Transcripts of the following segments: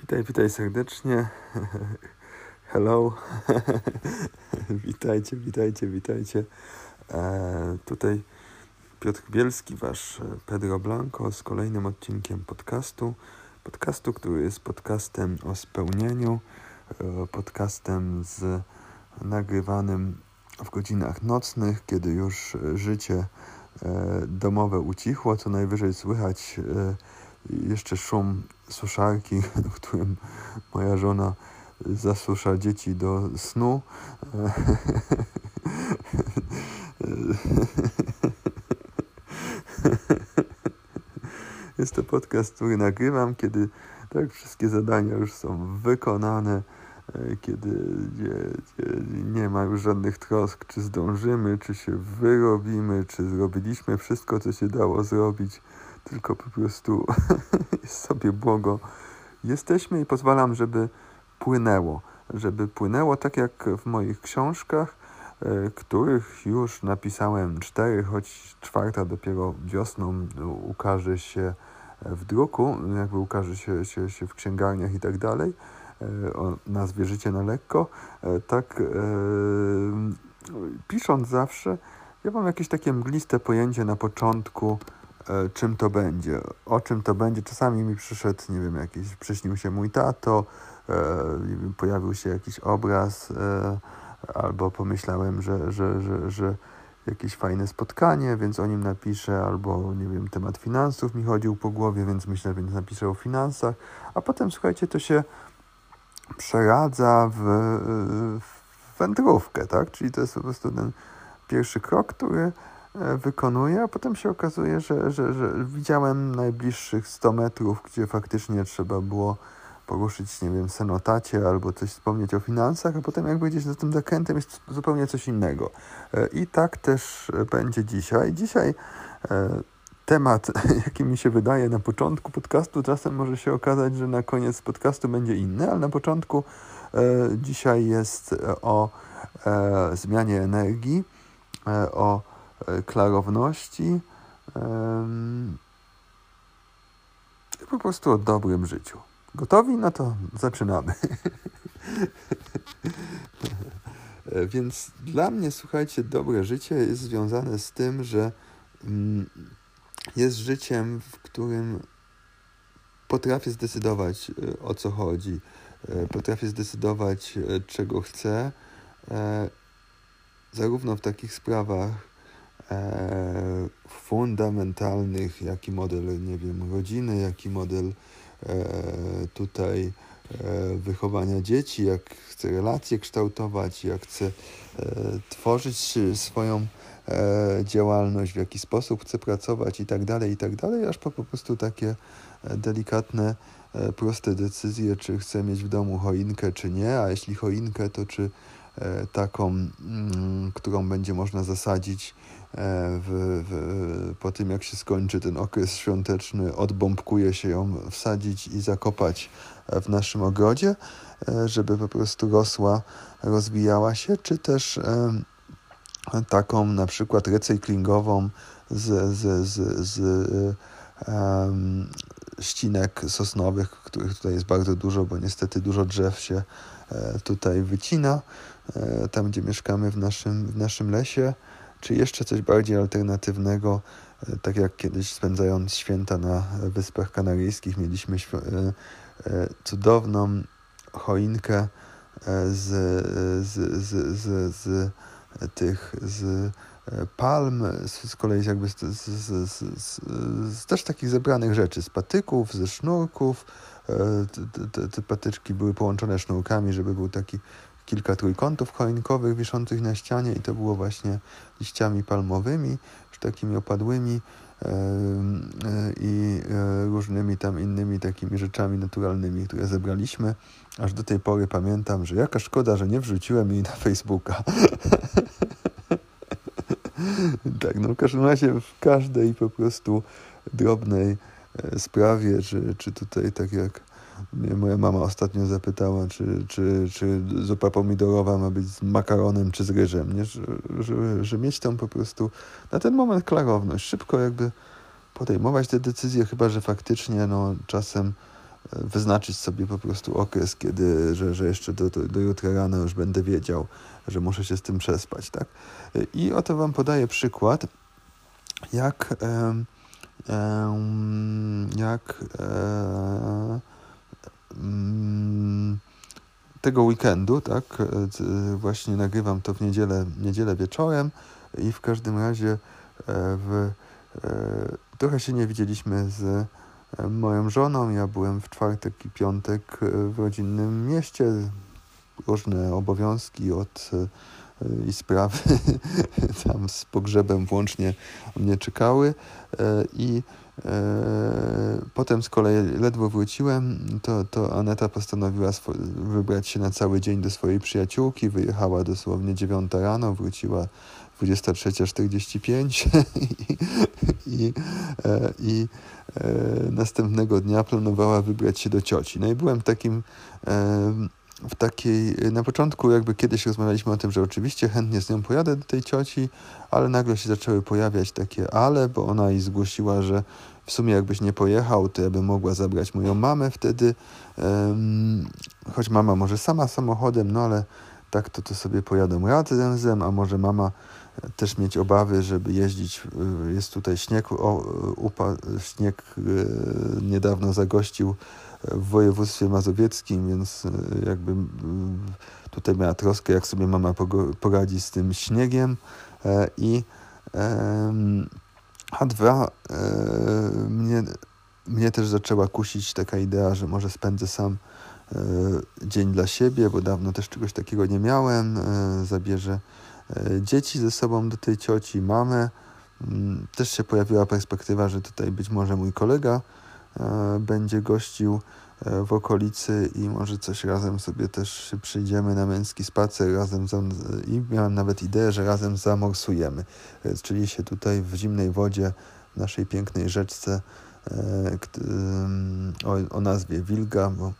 Witaj, witaj serdecznie. Hello. witajcie, witajcie, witajcie. E, tutaj Piotr Bielski, wasz Pedro Blanco z kolejnym odcinkiem podcastu. Podcastu, który jest podcastem o spełnieniu, e, podcastem z nagrywanym w godzinach nocnych, kiedy już życie e, domowe ucichło, co najwyżej słychać e, jeszcze szum suszarki, którym moja żona zasusza dzieci do snu. Jest to podcast, który nagrywam, kiedy tak wszystkie zadania już są wykonane, kiedy nie, nie ma już żadnych trosk, czy zdążymy, czy się wyrobimy, czy zrobiliśmy wszystko, co się dało zrobić tylko po prostu sobie błogo. Jesteśmy i pozwalam, żeby płynęło, żeby płynęło tak jak w moich książkach, e, których już napisałem cztery, choć czwarta dopiero wiosną ukaże się w druku, jakby ukaże się, się, się w księgarniach i tak dalej, e, o nazwie Życie na lekko, e, tak pisząc zawsze, ja mam jakieś takie mgliste pojęcie na początku, czym to będzie, o czym to będzie. Czasami mi przyszedł, nie wiem, jakiś, przyśnił się mój tato, e, pojawił się jakiś obraz, e, albo pomyślałem, że, że, że, że jakieś fajne spotkanie, więc o nim napiszę, albo nie wiem, temat finansów mi chodził po głowie, więc myślę, więc napiszę o finansach, a potem słuchajcie, to się przeradza w, w wędrówkę, tak? Czyli to jest po prostu ten pierwszy krok, który E, wykonuję, a potem się okazuje, że, że, że widziałem najbliższych 100 metrów, gdzie faktycznie trzeba było poruszyć, nie wiem, senotacie albo coś wspomnieć o finansach, a potem jak wyjdziesz za tym zakrętem jest zupełnie coś innego. E, I tak też będzie dzisiaj. Dzisiaj e, temat, jaki mi się wydaje na początku podcastu, czasem może się okazać, że na koniec podcastu będzie inny, ale na początku dzisiaj jest o zmianie energii, o E, klarowności i po prostu o dobrym życiu. Gotowi? No to zaczynamy. E, więc dla mnie, słuchajcie, dobre życie jest związane z tym, że mm, jest życiem, w którym potrafię zdecydować e, o co chodzi, potrafię zdecydować czego chcę, zarówno w takich sprawach e, fundamentalnych, jaki model, nie wiem, rodziny, jaki model e, tutaj e, wychowania dzieci, jak chcę relacje kształtować, jak chcę e, tworzyć swoją e, działalność, w jaki sposób chcę pracować i tak dalej, i tak dalej, aż po, po prostu takie e, delikatne, proste decyzje, czy chcę mieć w domu choinkę, czy nie, a jeśli choinkę, to czy taką, mm, którą będzie można zasadzić w, w, po tym, jak się skończy ten okres świąteczny, odbombkuje się ją wsadzić i zakopać w naszym ogrodzie, e, żeby po prostu rosła, rozwijała się, czy też e, taką na przykład recyklingową z, z, z, z um, ścinek sosnowych, których tutaj jest bardzo dużo, bo niestety dużo drzew się tutaj wycina, tam gdzie mieszkamy w naszym, w naszym lesie czy jeszcze coś bardziej alternatywnego, e, tak jak kiedyś spędzając święta na Wyspach Kanaryjskich, mieliśmy e, e, cudowną choinkę z, z, z, z, z tych z palm, z, kolei jakby z, z, z, z, też takich zebranych rzeczy, z patyków, ze sznurków. Te patyczki były połączone sznurkami, żeby był taki kilka trójkątów choinkowych wiszących na ścianie i to było właśnie liściami palmowymi, już takimi opadłymi e, e, i e, różnymi tam innymi takimi rzeczami naturalnymi, które zebraliśmy. Aż do tej pory pamiętam, że jaka szkoda, że nie wrzuciłem jej na Facebooka. tak, no w każdym razie w każdej po prostu drobnej sprawie, czy, czy tutaj tak jak mnie moja mama ostatnio zapytała, czy, czy, czy zupa pomidorowa ma być z makaronem czy z ryżem, nie? Że, że, że mieć tam po prostu na ten moment klarowność, szybko jakby podejmować te decyzje, chyba że faktycznie no, czasem wyznaczyć sobie po prostu okres, kiedy, że, że jeszcze do, do, do jutra rano już będę wiedział, że muszę się z tym przespać, tak? I oto wam podaję przykład, jak jak e, mm, tego weekendu, tak, właśnie nagrywam to w niedzielę, niedzielę wieczorem i w każdym razie e, w, trochę się nie widzieliśmy z moją żoną. Ja byłem w czwartek i piątek w rodzinnym mieście. Różne obowiązki od i sprawy tam z pogrzebem włącznie mnie czekały e, i e, potem z kolei ledwo wróciłem, to, to Aneta postanowiła wybrać się na cały dzień do swojej przyjaciółki, wyjechała dosłownie 9 rano, wróciła 23.45 i, i, e, i następnego dnia planowała wybrać się do cioci. No i byłem takim w takiej, na początku jakby kiedyś rozmawialiśmy o tym, że oczywiście chętnie z nią pojadę do tej cioci, ale nagle się zaczęły pojawiać takie ale, bo ona jej zgłosiła, że w sumie jakbyś nie pojechał, to ja bym mogła zabrać moją mamę wtedy, um, choć mama może sama samochodem, no ale tak to, to sobie pojadą razem, a może mama też mieć obawy, żeby jeździć. Y, jest tutaj śnieg, o, upa, śnieg y, niedawno zagościł w województwie mazowieckim, więc e, jakby tutaj miała troskę, jak sobie mama poradzi z tym śniegiem e, i a dwa e, mnie, mnie też zaczęła kusić taka idea, że może spędzę sam dzień dla siebie, bo dawno też czegoś takiego nie miałem. Zabierze dzieci ze sobą do tej cioci, mamę. Mm, też się pojawiła perspektywa, że tutaj być może mój kolega E, będzie gościł e, w okolicy i może coś razem sobie też przyjdziemy na męski spacer razem i miałem nawet ideę, że razem zamorsujemy, e, czyli się tutaj w zimnej wodzie w naszej pięknej rzeczce o, o nazwie Wilga, bo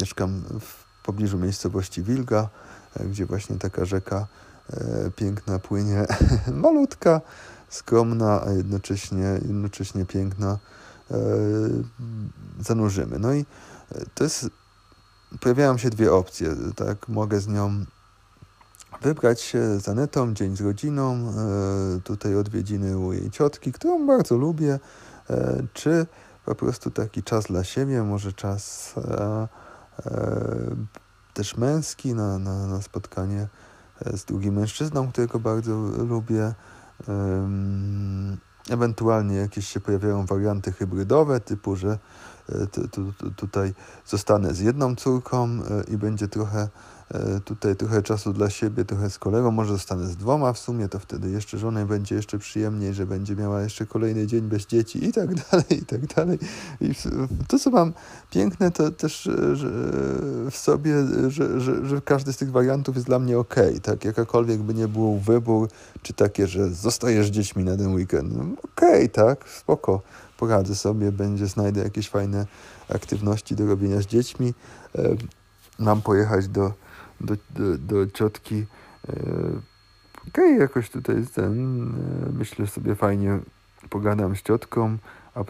mieszkam w pobliżu miejscowości Wilga, gdzie właśnie taka rzeka piękna płynie, malutka, skromna, a jednocześnie, jednocześnie piękna. E, zanurzymy. No i e, to jest, pojawiają się dwie opcje, tak, mogę z nią wybrać się z Anetą, dzień z rodziną, e, tutaj odwiedziny u jej ciotki, którą bardzo lubię, czy po prostu taki czas dla siebie, może czas też męski na, na, na spotkanie z drugim mężczyzną, którego bardzo lubię. Ewentualnie jakieś się pojawiają warianty hybrydowe, typu, że e, tutaj zostanę z jedną córką e, i będzie trochę tutaj trochę czasu dla siebie, trochę z kolegą, może zostanę z dwoma w sumie, to wtedy jeszcze żonej będzie jeszcze przyjemniej, że będzie miała jeszcze kolejny dzień bez dzieci i tak dalej, i tak dalej. I to, co mam piękne, to też e, że w sobie, że, że, że każdy z tych wariantów jest dla mnie ok, tak, jakakolwiek by nie był wybór, czy takie, że zostajesz dziećmi na ten weekend, no, okej, tak, spoko, poradzę sobie, będzie, znajdę jakieś fajne aktywności do robienia z dziećmi, e, mam pojechać do do, do, do ciotki. E, okej, okay, jakoś tutaj ten, e, myślę sobie fajnie pogadam z ciotką, a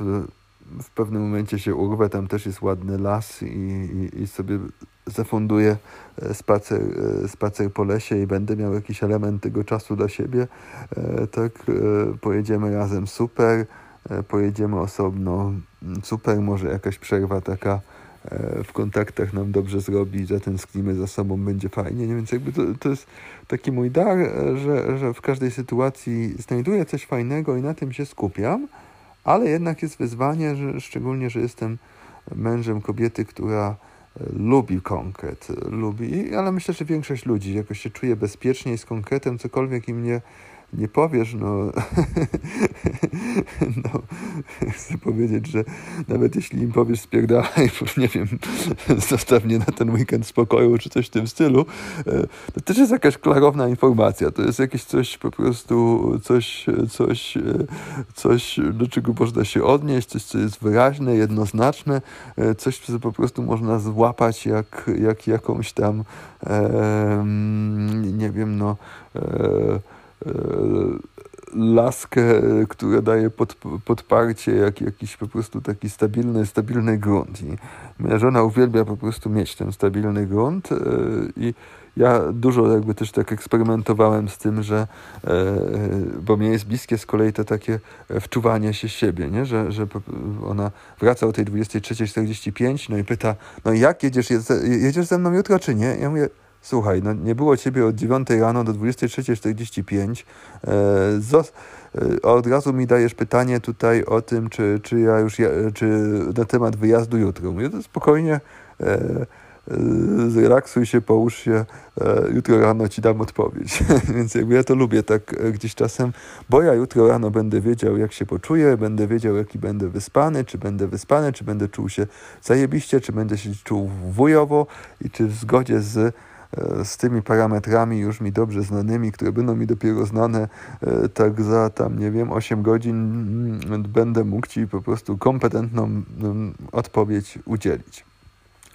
w pewnym momencie się urwę, tam też jest ładny las i, i, i sobie zafunduję e, spacer, spacer po lesie i będę miał jakiś element tego czasu dla siebie. Tak, pojedziemy razem super, pojedziemy osobno super, może jakaś przerwa taka w kontaktach nam dobrze zrobi, zatęsknimy za sobą, będzie fajnie. Więc jakby to, to jest taki mój dar, e, że, że w każdej sytuacji znajduję coś fajnego i na tym się skupiam, ale jednak jest wyzwanie, że, szczególnie, że jestem mężem kobiety, która e, lubi konkret, lubi, ale myślę, że większość ludzi jakoś się czuje bezpieczniej z konkretem, cokolwiek im nie nie powiesz, no, no chcę powiedzieć, że nawet jeśli im powiesz spierdalaj, nie wiem, zostaw mnie na ten weekend spokoju, czy coś w tym stylu, e, to też jest jakaś klarowna informacja, to jest jakieś coś po prostu, coś, coś, e, coś, do czego można się odnieść, coś, co jest wyraźne, jednoznaczne, e, coś, co po prostu można złapać jak, jak jakąś tam, e, nie wiem, no, e, laskę, która daje pod, podparcie, jak jakiś po prostu taki stabilny, stabilny grunt. I moja żona uwielbia po prostu mieć ten stabilny grunt i ja dużo jakby też tak eksperymentowałem z tym, że bo mnie jest bliskie z kolei to takie wczuwanie się siebie, nie? Że, że ona wraca o tej 23.45 no i pyta, no jak jedziesz, jedziesz ze mną jutro czy nie? Ja mówię, Słuchaj, no nie było ciebie od 9 rano do 23.45. E, e, od razu mi dajesz pytanie tutaj o tym, czy, czy ja już, czy na temat wyjazdu jutro. Mówię, to spokojnie, e, zrelaksuj się, połóż się, jutro rano ci dam odpowiedź. Więc jakby ja to lubię tak gdzieś czasem, bo ja jutro rano będę wiedział, jak się poczuję, będę wiedział, jaki będę wyspany, czy będę wyspany, czy będę czuł się zajebiście, czy będę się czuł wujowo i czy w zgodzie z z tymi parametrami już mi dobrze znanymi, które będą mi dopiero znane e, tak za tam, nie wiem, 8 godzin mm, będę mógł Ci po prostu kompetentną mm, odpowiedź udzielić.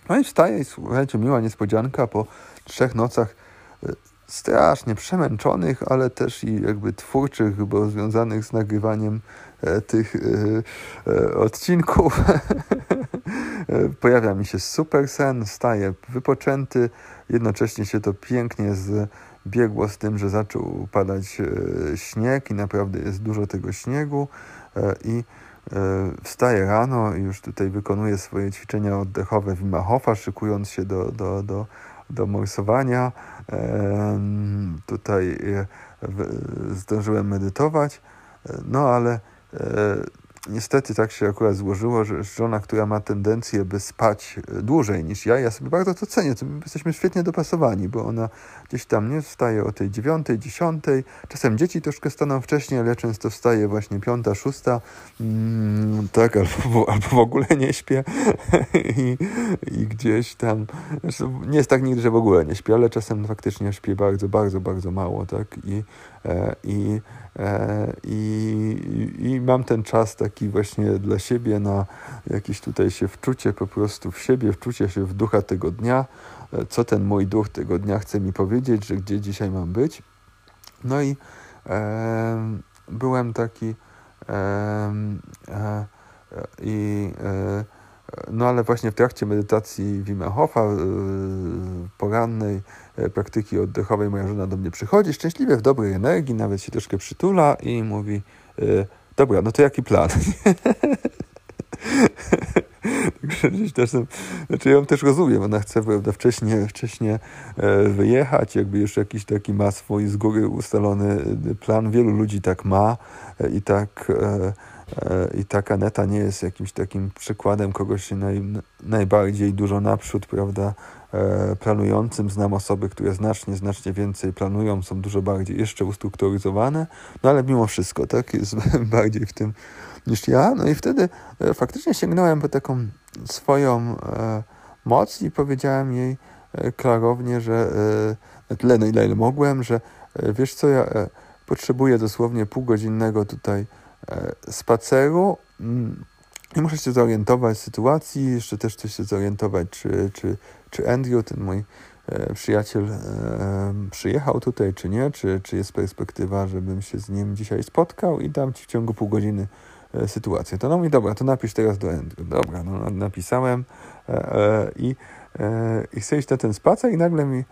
No i wstaję i słuchajcie, miła niespodzianka po trzech nocach e, strasznie przemęczonych, ale też i jakby twórczych, bo związanych z nagrywaniem tych odcinków. Pojawia mi się super sen, staję wypoczęty, Jednocześnie się to pięknie zbiegło z tym, że zaczął padać e, śnieg i naprawdę jest dużo tego śniegu e, i e, wstaję rano i już tutaj wykonuję swoje ćwiczenia oddechowe Wima Hofa, szykując się do, do, do, do morsowania. Tutaj zdążyłem medytować, no ale niestety tak się akurat złożyło, że żona, która ma tendencję, by spać e, dłużej niż ja, ja sobie bardzo to cenię, to jesteśmy świetnie dopasowani, bo ona gdzieś tam nie wstaje o tej dziewiątej, dziesiątej, czasem dzieci troszkę staną wcześniej, ale często wstaję właśnie piąta, szósta, mm, tak, albo, albo w ogóle nie śpię. I, i gdzieś tam, nie jest tak nigdy, że w ogóle nie śpię, ale czasem faktycznie śpię bardzo, bardzo, bardzo mało, tak, i, i E, I, I, mam ten czas taki właśnie dla siebie na jakieś tutaj się wczucie po prostu w siebie, wczucie się w ducha tego dnia, e, co ten mój duch tego dnia chce mi powiedzieć, że gdzie dzisiaj mam być. No i e, byłem taki e, e, i e, no ale właśnie w trakcie medytacji Wim Hofa porannej E, praktyki oddechowej moja żona do mnie przychodzi, szczęśliwie w dobrej energii, nawet się troszkę przytula i mówi, e, dobra, no to jaki plan? Także czasem, znaczy ja ją też rozumiem, ona chce prawda, wcześniej, wcześniej e, wyjechać, jakby już jakiś taki ma swój z góry ustalony plan. Wielu ludzi tak ma i tak i taka neta nie jest jakimś takim przykładem kogoś naj, najbardziej dużo naprzód, prawda, E, planującym. Znam osoby, które znacznie, znacznie więcej planują, są dużo bardziej jeszcze ustrukturyzowane, no ale mimo wszystko, tak, jest bardziej w tym niż ja. No i wtedy e, faktycznie sięgnąłem po taką swoją e, moc i powiedziałem jej klarownie, że na tyle, na ile mogłem, że wiesz co, ja potrzebuję dosłownie półgodzinnego tutaj spaceru mm, i muszę się zorientować w sytuacji, jeszcze też coś się zorientować, czy, czy, czy Andrew, ten mój e, przyjaciel, e, przyjechał tutaj, czy nie, czy, czy jest perspektywa, żebym się z nim dzisiaj spotkał i dam ci w ciągu pół godziny e, sytuację. To no mi dobra, to napisz teraz do Andrew. Dobra, no napisałem e, e, i, e, i chcę iść na ten spacer i nagle mi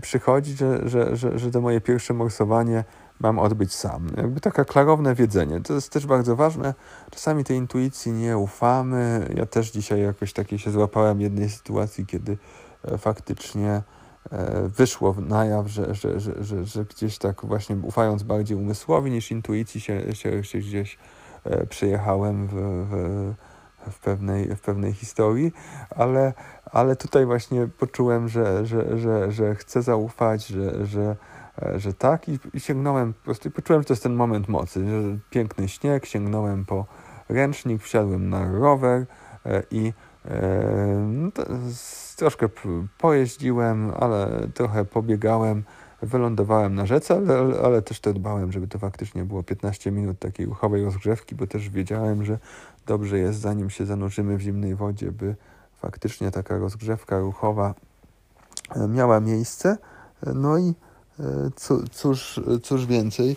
przychodzi, że, że, że, że to moje pierwsze morsowanie mam odbyć sam. Jakby takie klarowne wiedzenie. To jest też bardzo ważne. Czasami tej intuicji nie ufamy. Ja też dzisiaj jakoś takiej się złapałem jednej sytuacji, kiedy e, faktycznie e, wyszło na jaw, że, że, że, że, że gdzieś tak właśnie ufając bardziej umysłowi niż intuicji się, się, się gdzieś e, przejechałem w, w, w, pewnej, w pewnej historii, ale, ale tutaj właśnie poczułem, że, że, że, że chcę zaufać, że, że E, że tak i, i sięgnąłem, po prostu poczułem, że to jest ten moment mocy, że piękny śnieg, sięgnąłem po ręcznik, wsiadłem na rower e, i no troszkę pojeździłem, ale trochę pobiegałem, wylądowałem na rzece, ale, ale też to dbałem, żeby to faktycznie było 15 minut takiej ruchowej rozgrzewki, bo też wiedziałem, że dobrze jest, zanim się zanurzymy w zimnej wodzie, by faktycznie taka rozgrzewka ruchowa miała miejsce. No i cóż, cóż więcej,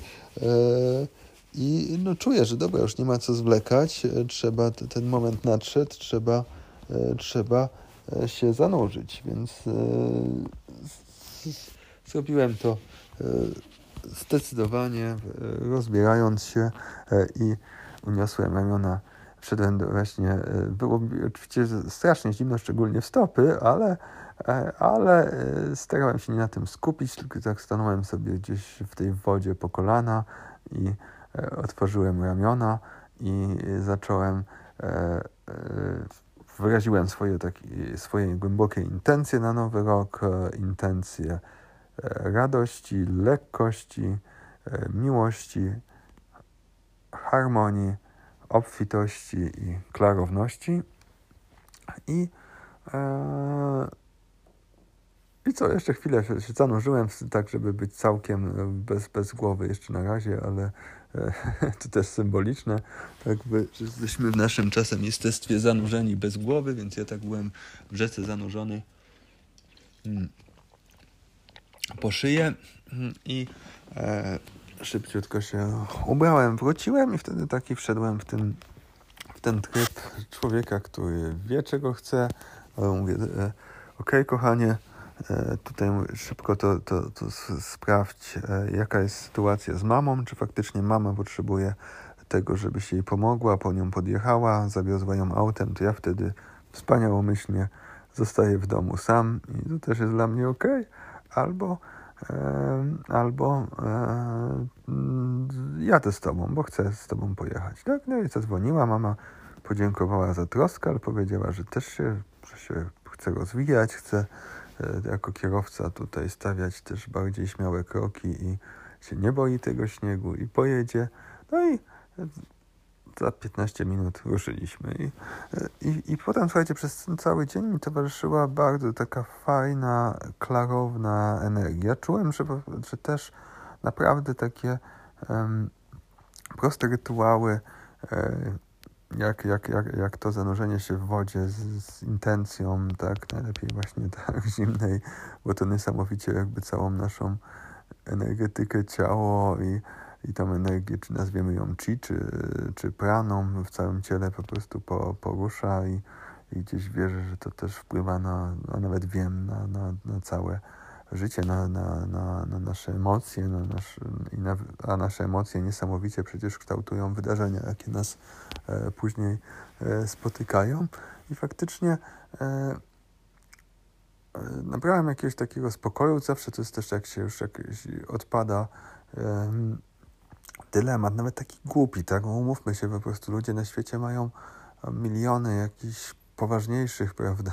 I no, czuję, że dobra, już nie ma co zwlekać, trzeba, ten moment nadszedł, trzeba, trzeba się zanurzyć, więc zrobiłem to zdecydowanie, rozbierając się i uniosłem ramiona wszedłem właśnie, e, było mi oczywiście strasznie zimno, szczególnie w stopy, ale, e, ale e, starałem się nie na tym skupić, tylko tak stanąłem sobie gdzieś w tej wodzie po kolana i otworzyłem ramiona i zacząłem, wyraziłem swoje, takie, swoje głębokie intencje na nowy rok, intencje radości, lekkości, miłości, harmonii, obfitości i klarowności. I, e, i co, jeszcze chwilę się, się zanurzyłem, tak żeby być całkiem bez, bez głowy jeszcze na razie, ale e, to też symboliczne, tak by, jesteśmy w naszym czasem jestestwie zanurzeni bez głowy, więc ja tak byłem w rzece zanurzony hmm, po szyję hmm, i e, szybciutko się ubrałem, wróciłem i wtedy taki wszedłem w ten, w ten tryb człowieka, który wie, czego chce, mówię, e, okej, okay, kochanie, e, tutaj szybko to, to, to sprawdź, e, jaka jest sytuacja z mamą, czy faktycznie mama potrzebuje tego, żebyś jej pomogła, po nią podjechała, zawiozła ją autem, to ja wtedy wspaniałomyślnie zostaję w domu sam i to też jest dla mnie ok. Albo albo jadę z tobą, bo chcę z tobą pojechać. Tak? No i zadzwoniła, mama podziękowała za troskę, ale powiedziała, że też się, że się chce rozwijać, chce e, jako kierowca tutaj stawiać też bardziej śmiałe kroki i się nie boi tego śniegu i pojedzie. No i za 15 minut ruszyliśmy. I, i, I potem, słuchajcie, przez cały dzień mi towarzyszyła bardzo taka fajna, klarowna energia. Czułem, że, że też naprawdę takie um, proste rytuały, e, jak, jak, jak, jak to zanurzenie się w wodzie z, z intencją, tak, najlepiej właśnie tak zimnej, bo to niesamowicie jakby całą naszą energetykę, ciało i i tą energię, czy nazwiemy ją chi, czy, czy praną w całym ciele po prostu po, porusza i, i gdzieś wierzę, że to też wpływa na, a nawet wiem, na, na, na całe życie, na, na, na, na nasze emocje, na nasz, na, a nasze emocje niesamowicie przecież kształtują wydarzenia, jakie nas e, później e, spotykają. I faktycznie e nabrałem jakiegoś takiego spokoju. Zawsze to jest też, jak się już jak odpada dylemat, nawet taki głupi, tak? Umówmy się, po prostu ludzie na świecie mają miliony jakichś poważniejszych, prawda,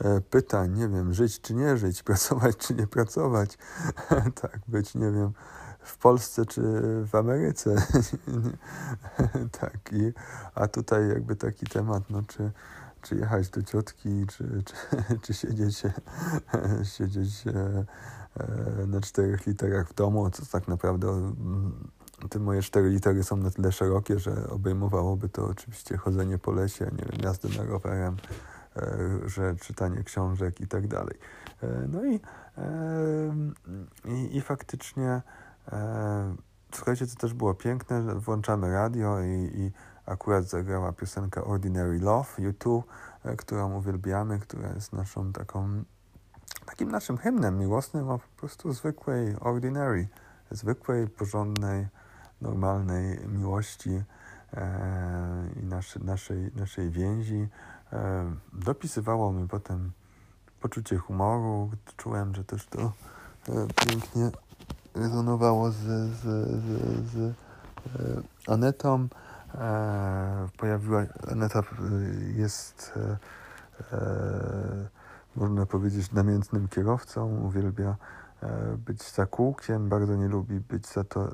e, pytań, nie wiem, żyć czy nie żyć, pracować czy nie pracować, tak, być, nie wiem, w Polsce czy w Ameryce, tak, i, a tutaj jakby taki temat, no, czy, czy jechać do ciotki, czy, czy, czy siedzieć, siedzieć e, e, na czterech literach w domu, co tak naprawdę mm, te moje cztery litery są na tyle szerokie, że obejmowałoby to oczywiście chodzenie po lesie, nie wiem, jazdę na rowerem, e, że czytanie książek i tak dalej. E, no i, e, i, i faktycznie słuchajcie, to też było piękne, że włączamy radio i, i akurat zagrała piosenka Ordinary Love YouTube, którą uwielbiamy, która jest naszą taką takim naszym hymnem miłosnym o po prostu zwykłej, ordinary, zwykłej, porządnej, normalnej miłości e, i naszy, naszej, naszej więzi. E, dopisywało mi potem poczucie humoru. Czułem, że też to e, pięknie rezonowało z, z, z, z Anetą. Pojawiła, Aneta jest, można powiedzieć, namiętnym kierowcą, uwielbia być za kółkiem, bardzo nie lubi być za to e,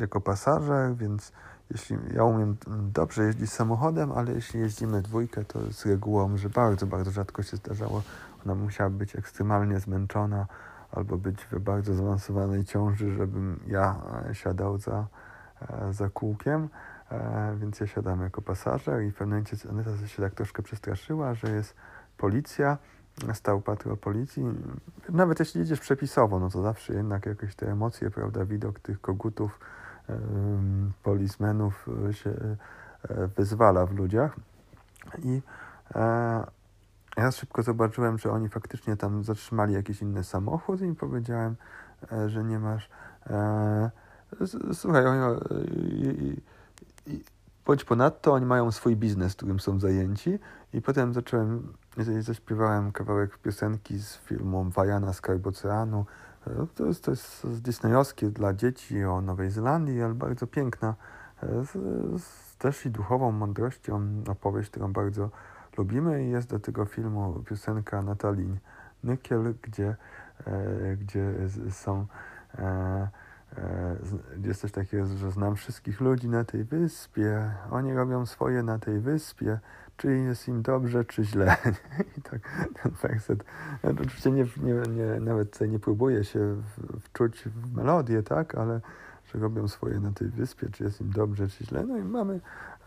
jako pasażer, więc jeśli ja umiem dobrze jeździć samochodem, ale jeśli jeździmy dwójkę, to z regułą, że bardzo, bardzo rzadko się zdarzało, ona musiała być ekstremalnie zmęczona albo być w bardzo zaawansowanej ciąży, żebym ja e, siadał za, za kółkiem, więc ja siadam jako pasażer i w pewnym momencie Aneta się tak troszkę przestraszyła, że jest policja, stał patrol policji. Nawet jeśli jedziesz przepisowo, no to zawsze jednak jakieś te emocje, prawda, widok tych kogutów polismenów się wyzwala w ludziach. I ja szybko zobaczyłem, że oni faktycznie tam zatrzymali jakiś inny samochód i powiedziałem, że nie masz. Słuchaj, oni, bądź ponadto oni mają swój biznes, którym są zajęci i potem zacząłem, zaśpiewałem kawałek piosenki z filmu Wajana z Karboceanu. To jest, to jest disneyowskie dla dzieci o Nowej Zelandii, ale bardzo piękna, z, z też i duchową mądrością opowieść, którą bardzo lubimy. I jest do tego filmu piosenka Natalii Nykiel, gdzie, e, gdzie są e, E, jest coś takiego, że znam wszystkich ludzi na tej wyspie, oni robią swoje na tej wyspie, czy jest im dobrze, czy źle. I tak ten ja oczywiście nie, nie, nie, nawet nie próbuję się wczuć w melodię, tak, ale że robią swoje na tej wyspie, czy jest im dobrze, czy źle. No i mamy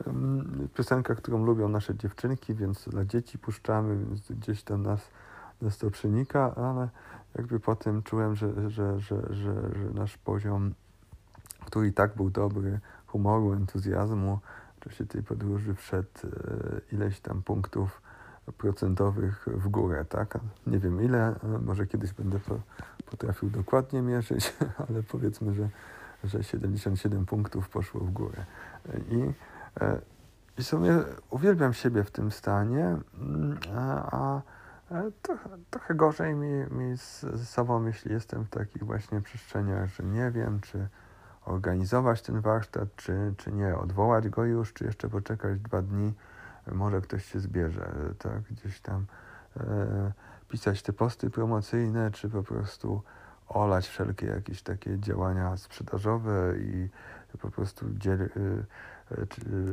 um, piosenkę, którą lubią nasze dziewczynki, więc dla dzieci puszczamy, więc gdzieś tam nas, nas to przenika, ale jakby potem czułem, że, że, że, że, że nasz poziom, który i tak był dobry, humoru, entuzjazmu, w czasie tej podróży wszedł e, ileś tam punktów procentowych w górę, tak? Nie wiem ile, może kiedyś będę potrafił dokładnie mierzyć, ale powiedzmy, że, że 77 punktów poszło w górę. I, e, i sobie uwielbiam siebie w tym stanie, mm, a, a Trochę, trochę gorzej mi, mi z, z sobą, jeśli jestem w takich właśnie przestrzeniach, że nie wiem, czy organizować ten warsztat, czy, czy nie, odwołać go już, czy jeszcze poczekać dwa dni, może ktoś się zbierze, tak, gdzieś tam e, pisać te posty promocyjne, czy po prostu olać wszelkie jakieś takie działania sprzedażowe i po prostu dziel, e,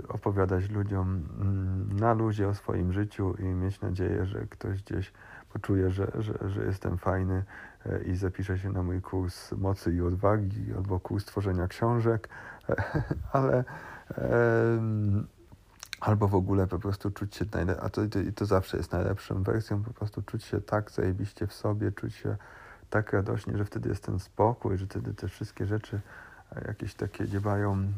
opowiadać ludziom mm, na luzie o swoim życiu i mieć nadzieję, że ktoś gdzieś poczuje, że, że, że jestem fajny e, i zapisze się na mój kurs mocy i odwagi albo kurs tworzenia książek, ale albo w ogóle po prostu czuć się a to, i to zawsze jest najlepszą wersją, po prostu czuć się tak zajebiście w sobie, czuć się tak radośnie, że wtedy jest ten spokój, że wtedy te wszystkie rzeczy e, jakieś takie dziewają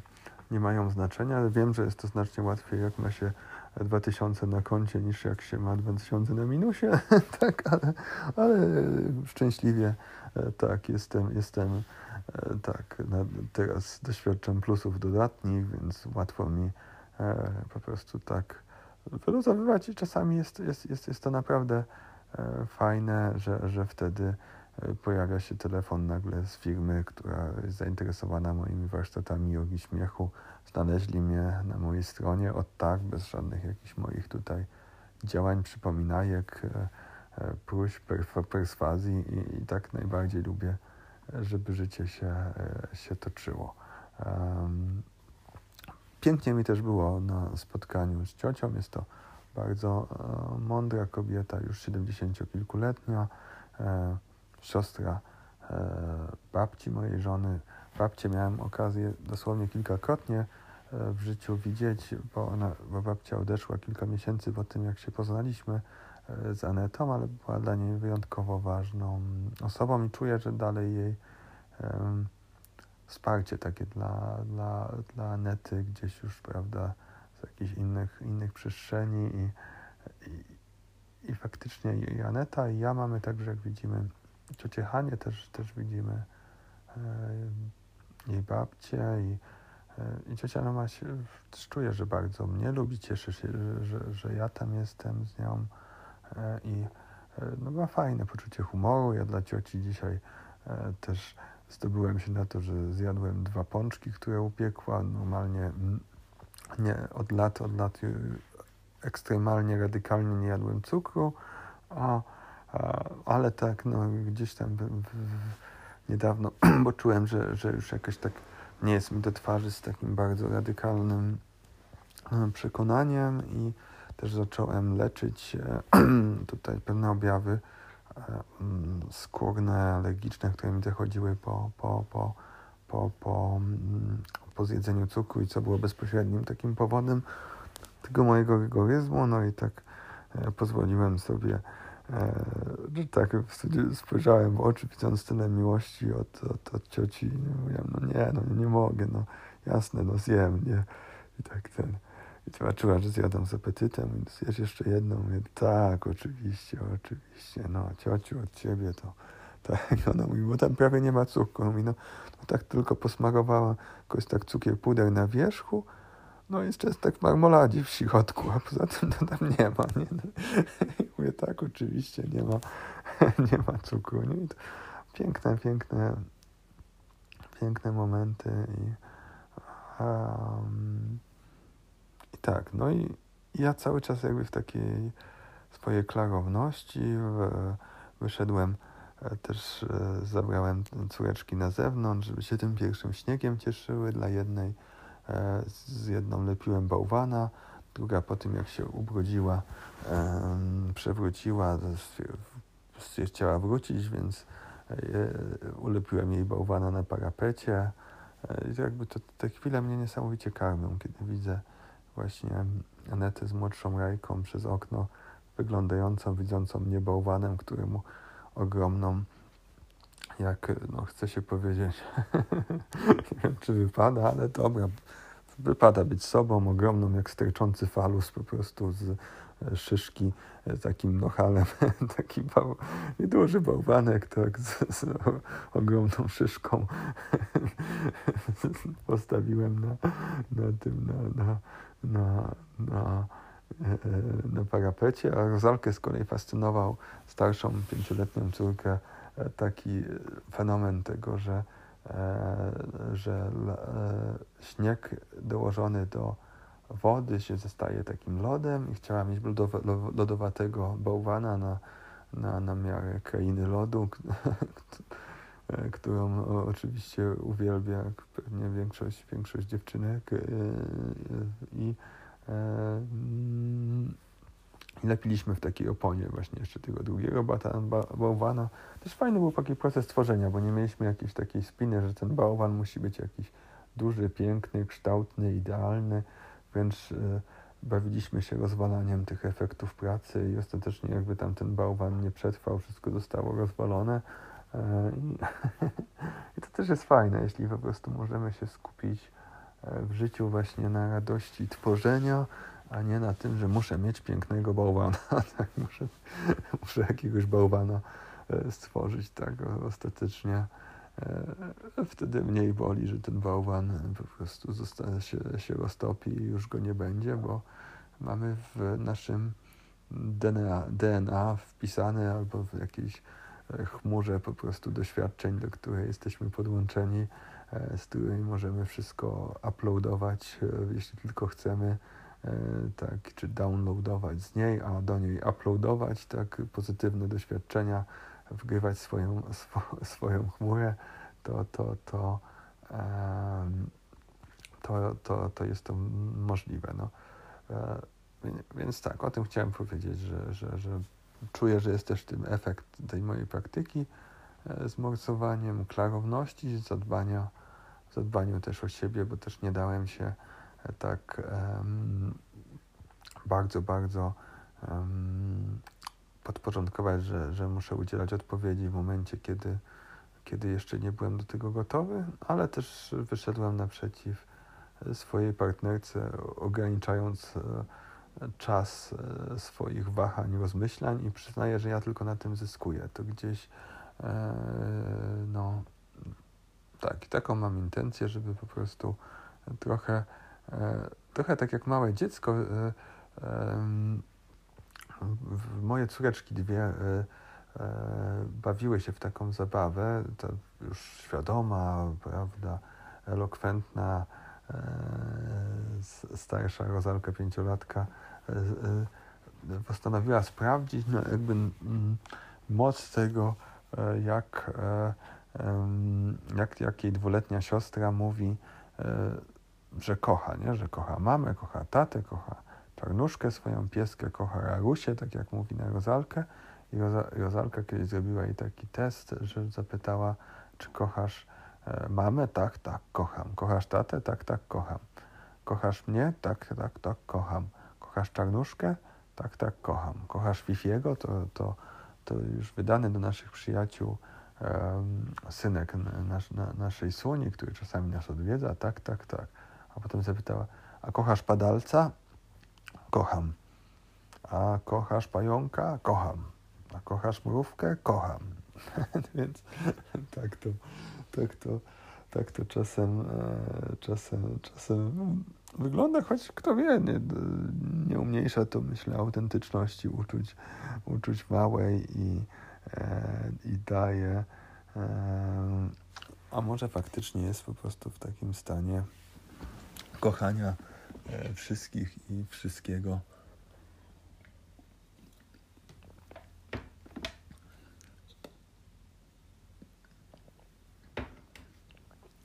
nie mają znaczenia, ale wiem, że jest to znacznie łatwiej, jak ma się 2000 na koncie, niż jak się ma 2000 na minusie, tak, ale, ale szczęśliwie e, tak, jestem, jestem e, tak, teraz doświadczam plusów dodatnich, więc łatwo mi e, po prostu tak wyluzowywać i czasami jest, jest, jest, jest to naprawdę fajne, że, że wtedy pojawia się telefon nagle z firmy, która jest zainteresowana moimi warsztatami jogi śmiechu. Znaleźli mnie na mojej stronie od tak, bez żadnych jakichś moich tutaj działań, przypominajek, e, e, próśb, perswazji i, i tak najbardziej lubię, żeby życie się, e, się toczyło. Pięknie mi też było na spotkaniu z ciocią. Jest to bardzo mądra kobieta, już 70-kilkuletnia siostra e, babci mojej żony. Babcię miałem okazję dosłownie kilkakrotnie e, w życiu widzieć, bo, ona, bo babcia odeszła kilka miesięcy po tym, jak się poznaliśmy e, z Anetą, ale była dla niej wyjątkowo ważną osobą i czuję, że dalej jej um, wsparcie takie dla, dla, dla Anety gdzieś już, prawda, z jakichś innych, innych przestrzeni i, i, i faktycznie i Aneta i ja mamy także, jak widzimy, ciocię Hanie też, też widzimy e, jej babcię i, e, i ciocia Noma się, też czuje, że bardzo mnie lubi, cieszy się, że, że, że ja tam jestem z nią e, i no, ma fajne poczucie humoru. Ja dla cioci dzisiaj też zdobyłem się na to, że zjadłem dwa pączki, które upiekła. Normalnie mm, nie, od lat, od lat ekstremalnie, radykalnie nie jadłem cukru, a ale tak, no gdzieś tam w, w, niedawno, bo czułem, że, że już jakoś tak nie jest mi do twarzy z takim bardzo radykalnym e, przekonaniem i też zacząłem leczyć e, tutaj pewne objawy e, mm, skórne, alergiczne, które mi zachodziły po, po, po, po, po, mm, po zjedzeniu cukru i co było bezpośrednim takim powodem tego mojego rygoryzmu. No i tak pozwoliłem sobie że tak spojrzałem w oczy, widząc tyle miłości od, od, od cioci. I mówiłem, no nie, no nie mogę, no jasne, no zjem, nie. I tak ten. I zobaczyła, że zjadam z apetytem, więc zjesz jeszcze jedną. Mówię, tak, oczywiście, oczywiście, no ciociu, od ciebie to tak, ona mówi, bo tam prawie nie ma cukru. Mówi, no, no tak tylko posmarowała jakoś tak cukier puder na wierzchu, no jest w marmoladzie w środku, a poza tym to tam nie ma. Nie? Mówię, tak, oczywiście nie ma, nie ma cukru. Nie? To piękne, piękne, piękne momenty i, um, i tak, no i ja cały czas jakby w takiej swojej klarowności w, wyszedłem E, też e, zabrałem córeczki na zewnątrz, żeby się tym pierwszym śniegiem cieszyły. Dla jednej z jedną lepiłem bałwana, druga po tym jak się ubrudziła, przewróciła, chciała wrócić, więc ulepiłem jej bałwana na parapecie. I jakby to, te chwile mnie niesamowicie karmią, kiedy widzę właśnie Anetę z młodszą Rajką przez okno, wyglądającą, widzącą mnie bałwanem, któremu ogromną, jak no, chce się powiedzieć, nie wiem czy wypada, ale dobra, wypada być sobą, ogromną jak sterczący falus po prostu z e, szyszki, e, takim nohalem, taki bał, nieduży bałwanek, tak, z, z ogromną szyszką postawiłem na, na tym, na, na, na, na E, na parapecie, a Rozalkę z kolei fascynował starszą pięcioletnią córkę taki fenomen tego, że, e, że śnieg dołożony do wody się zostaje takim lodem i chciała mieć lodowatego bałwana na, na, na miarę krainy lodu, którą oczywiście uwielbia pewnie większość, większość dziewczynek i i lepiliśmy w takiej oponie właśnie jeszcze tego drugiego bałwana. Też fajny był taki proces tworzenia, bo nie mieliśmy jakiejś takiej spiny, że ten bałwan musi być jakiś duży, piękny, kształtny, idealny, wręcz e, bawiliśmy się rozwalaniem tych efektów pracy i ostatecznie jakby tam ten bałwan nie przetrwał, wszystko zostało rozwalone. E, I, I to też jest fajne, jeśli po prostu możemy się skupić E, w życiu właśnie na radości tworzenia, a nie na tym, że muszę mieć pięknego bałwana, tak, muszę, muszę jakiegoś bałwana e, stworzyć, tak, ostatecznie. E, wtedy mniej boli, że ten bałwan po prostu zostanie, się, się roztopi i już go nie będzie, bo mamy w naszym DNA, DNA wpisane albo w jakiejś chmurze po prostu doświadczeń, do której jesteśmy podłączeni, E, z której możemy wszystko uploadować, e, jeśli tylko chcemy, e, tak, czy downloadować z niej, a do niej uploadować, tak, pozytywne doświadczenia, wgrywać swoją, swo, swoją chmurę, to, to, to, to, to, to jest to możliwe. No. Więc tak, o tym chciałem powiedzieć, że, że, że czuję, że jest też tym efekt tej mojej praktyki z morsowaniem, klarowności, zadbania zadbaniu też o siebie, bo też nie dałem się e, tak um, bardzo, bardzo um, podporządkować, że, że muszę udzielać odpowiedzi w momencie, kiedy, kiedy jeszcze nie byłem do tego gotowy, ale też wyszedłem naprzeciw e, swojej partnerce, ograniczając e, czas swoich wahań, rozmyślań i przyznaję, że ja tylko na tym zyskuję. To gdzieś no, tak, taką mam intencję, żeby po prostu trochę, e, trochę tak jak małe dziecko, e, moje córeczki dwie e, bawiły się w taką zabawę, to już świadoma, prawda, elokwentna, starsza rozalka pięciolatka postanowiła sprawdzić no, jakby moc tego, jak jak, jak jej dwuletnia siostra mówi, e, że kocha, nie? że kocha mamę, kocha tatę, kocha czarnuszkę swoją, pieskę, kocha Rarusię, tak jak mówi na Rozalkę. I Roza, Rozalka kiedyś zrobiła jej taki test, że zapytała, czy kochasz e, mamę? Tak, tak, kocham. Kochasz tatę? Tak, tak, kocham. Kochasz mnie? Tak, tak, tak, kocham. Kochasz czarnuszkę? Tak, tak, kocham. Kochasz Fifiego? To, to to już wydany do naszych przyjaciół synek nasz, na, naszej Suni, który czasami nas odwiedza, tak, tak, tak. A potem zapytała, a kochasz padalca? Kocham. A kochasz pająka? Kocham. A kochasz mrówkę? Kocham. Więc tak to, tak to, tak to czasem, e, czasem, czasem wygląda, choć kto wie, nie, nie umniejsza to, myślę, autentyczności uczuć, uczuć małej i, e, i daje, e, a może faktycznie jest po prostu w takim stanie kochania wszystkich i wszystkiego.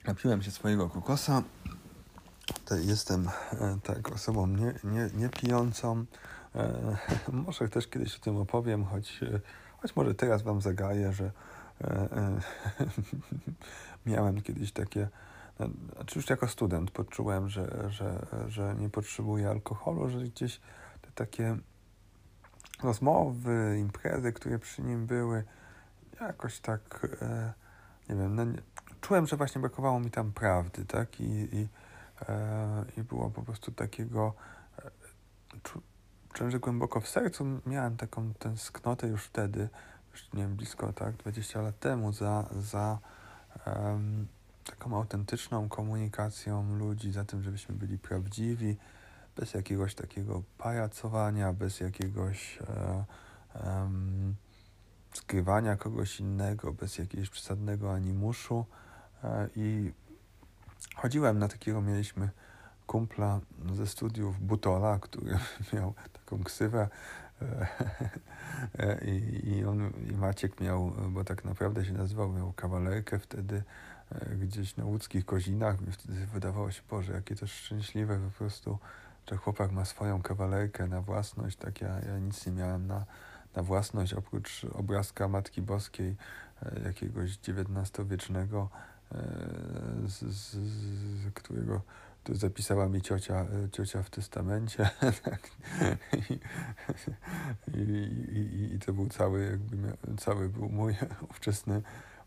napiłem się swojego kokosa. Jestem e, tak osobą nie, nie, nie pijącą. E, może też kiedyś o tym opowiem, choć, e, choć może teraz Wam zagaję, że miałem kiedyś takie, znaczy już jako student poczułem, że, że, że nie potrzebuję alkoholu, że gdzieś te takie rozmowy, imprezy, które przy nim były, jakoś tak, nie wiem, no nie, czułem, że właśnie brakowało mi tam prawdy, tak? I, i, e, i było po prostu takiego. E, czułem, że głęboko w sercu miałem taką tęsknotę już wtedy, już nie wiem, blisko tak, 20 lat temu, za, za um, taką autentyczną komunikacją ludzi, za tym, żebyśmy byli prawdziwi, bez jakiegoś takiego pajacowania, bez jakiegoś. E, skrywania kogoś innego, bez jakiegoś przesadnego animuszu. E, I chodziłem na takiego, mieliśmy kumpla ze studiów Butola, który miał taką ksywę e, e, i, i on, i Maciek miał, bo tak naprawdę się nazywał, miał kawalerkę wtedy gdzieś na łódzkich kozinach. Mi wtedy wydawało się, Boże, jakie to szczęśliwe po prostu, że chłopak ma swoją kawalerkę na własność, tak ja, ja nic nie miałem na, na własność, oprócz obrazka Matki Boskiej, jakiegoś XIX-wiecznego, E, z, z, z którego to zapisała mi ciocia, e, ciocia w testamencie. Tak. I, i, i, I, to był cały, jakby cały był mój ówczesny,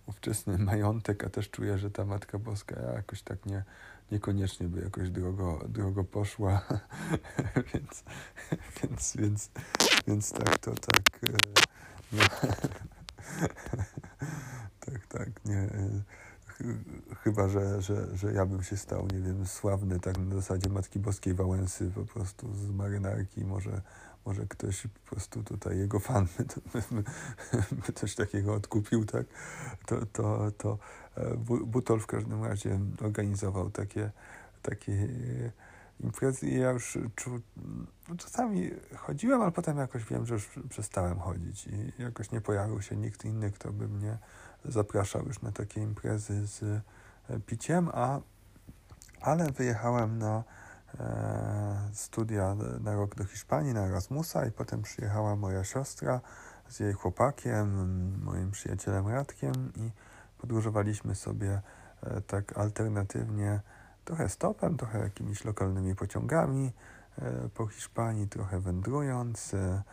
ówczesny majątek, a też czuję, że ta Matka Boska jakoś tak nie, niekoniecznie by jakoś drogo, drogo poszła. więc, więc, więc, więc tak to tak. E, no, tak, tak, nie chyba, że, że, że ja bym się stał, nie wiem, sławny tak na zasadzie Matki Boskiej Wałęsy po prostu z marynarki, może, może ktoś po prostu tutaj, jego fan by, by, by coś takiego odkupił, tak, to, to, to e, Butol w każdym razie organizował takie, takie imprezy i ja już czu, no czasami chodziłem, ale potem jakoś wiem, że już przestałem chodzić i jakoś nie pojawił się nikt inny, kto by mnie zapraszał już na takie imprezy z e, piciem, a, ale wyjechałem na e, studia na rok do Hiszpanii, na Erasmusa i potem przyjechała moja siostra z jej chłopakiem, moim przyjacielem Radkiem i podróżowaliśmy sobie e, tak alternatywnie, trochę stopem, trochę jakimiś lokalnymi pociągami e, po Hiszpanii, trochę wędrując, e,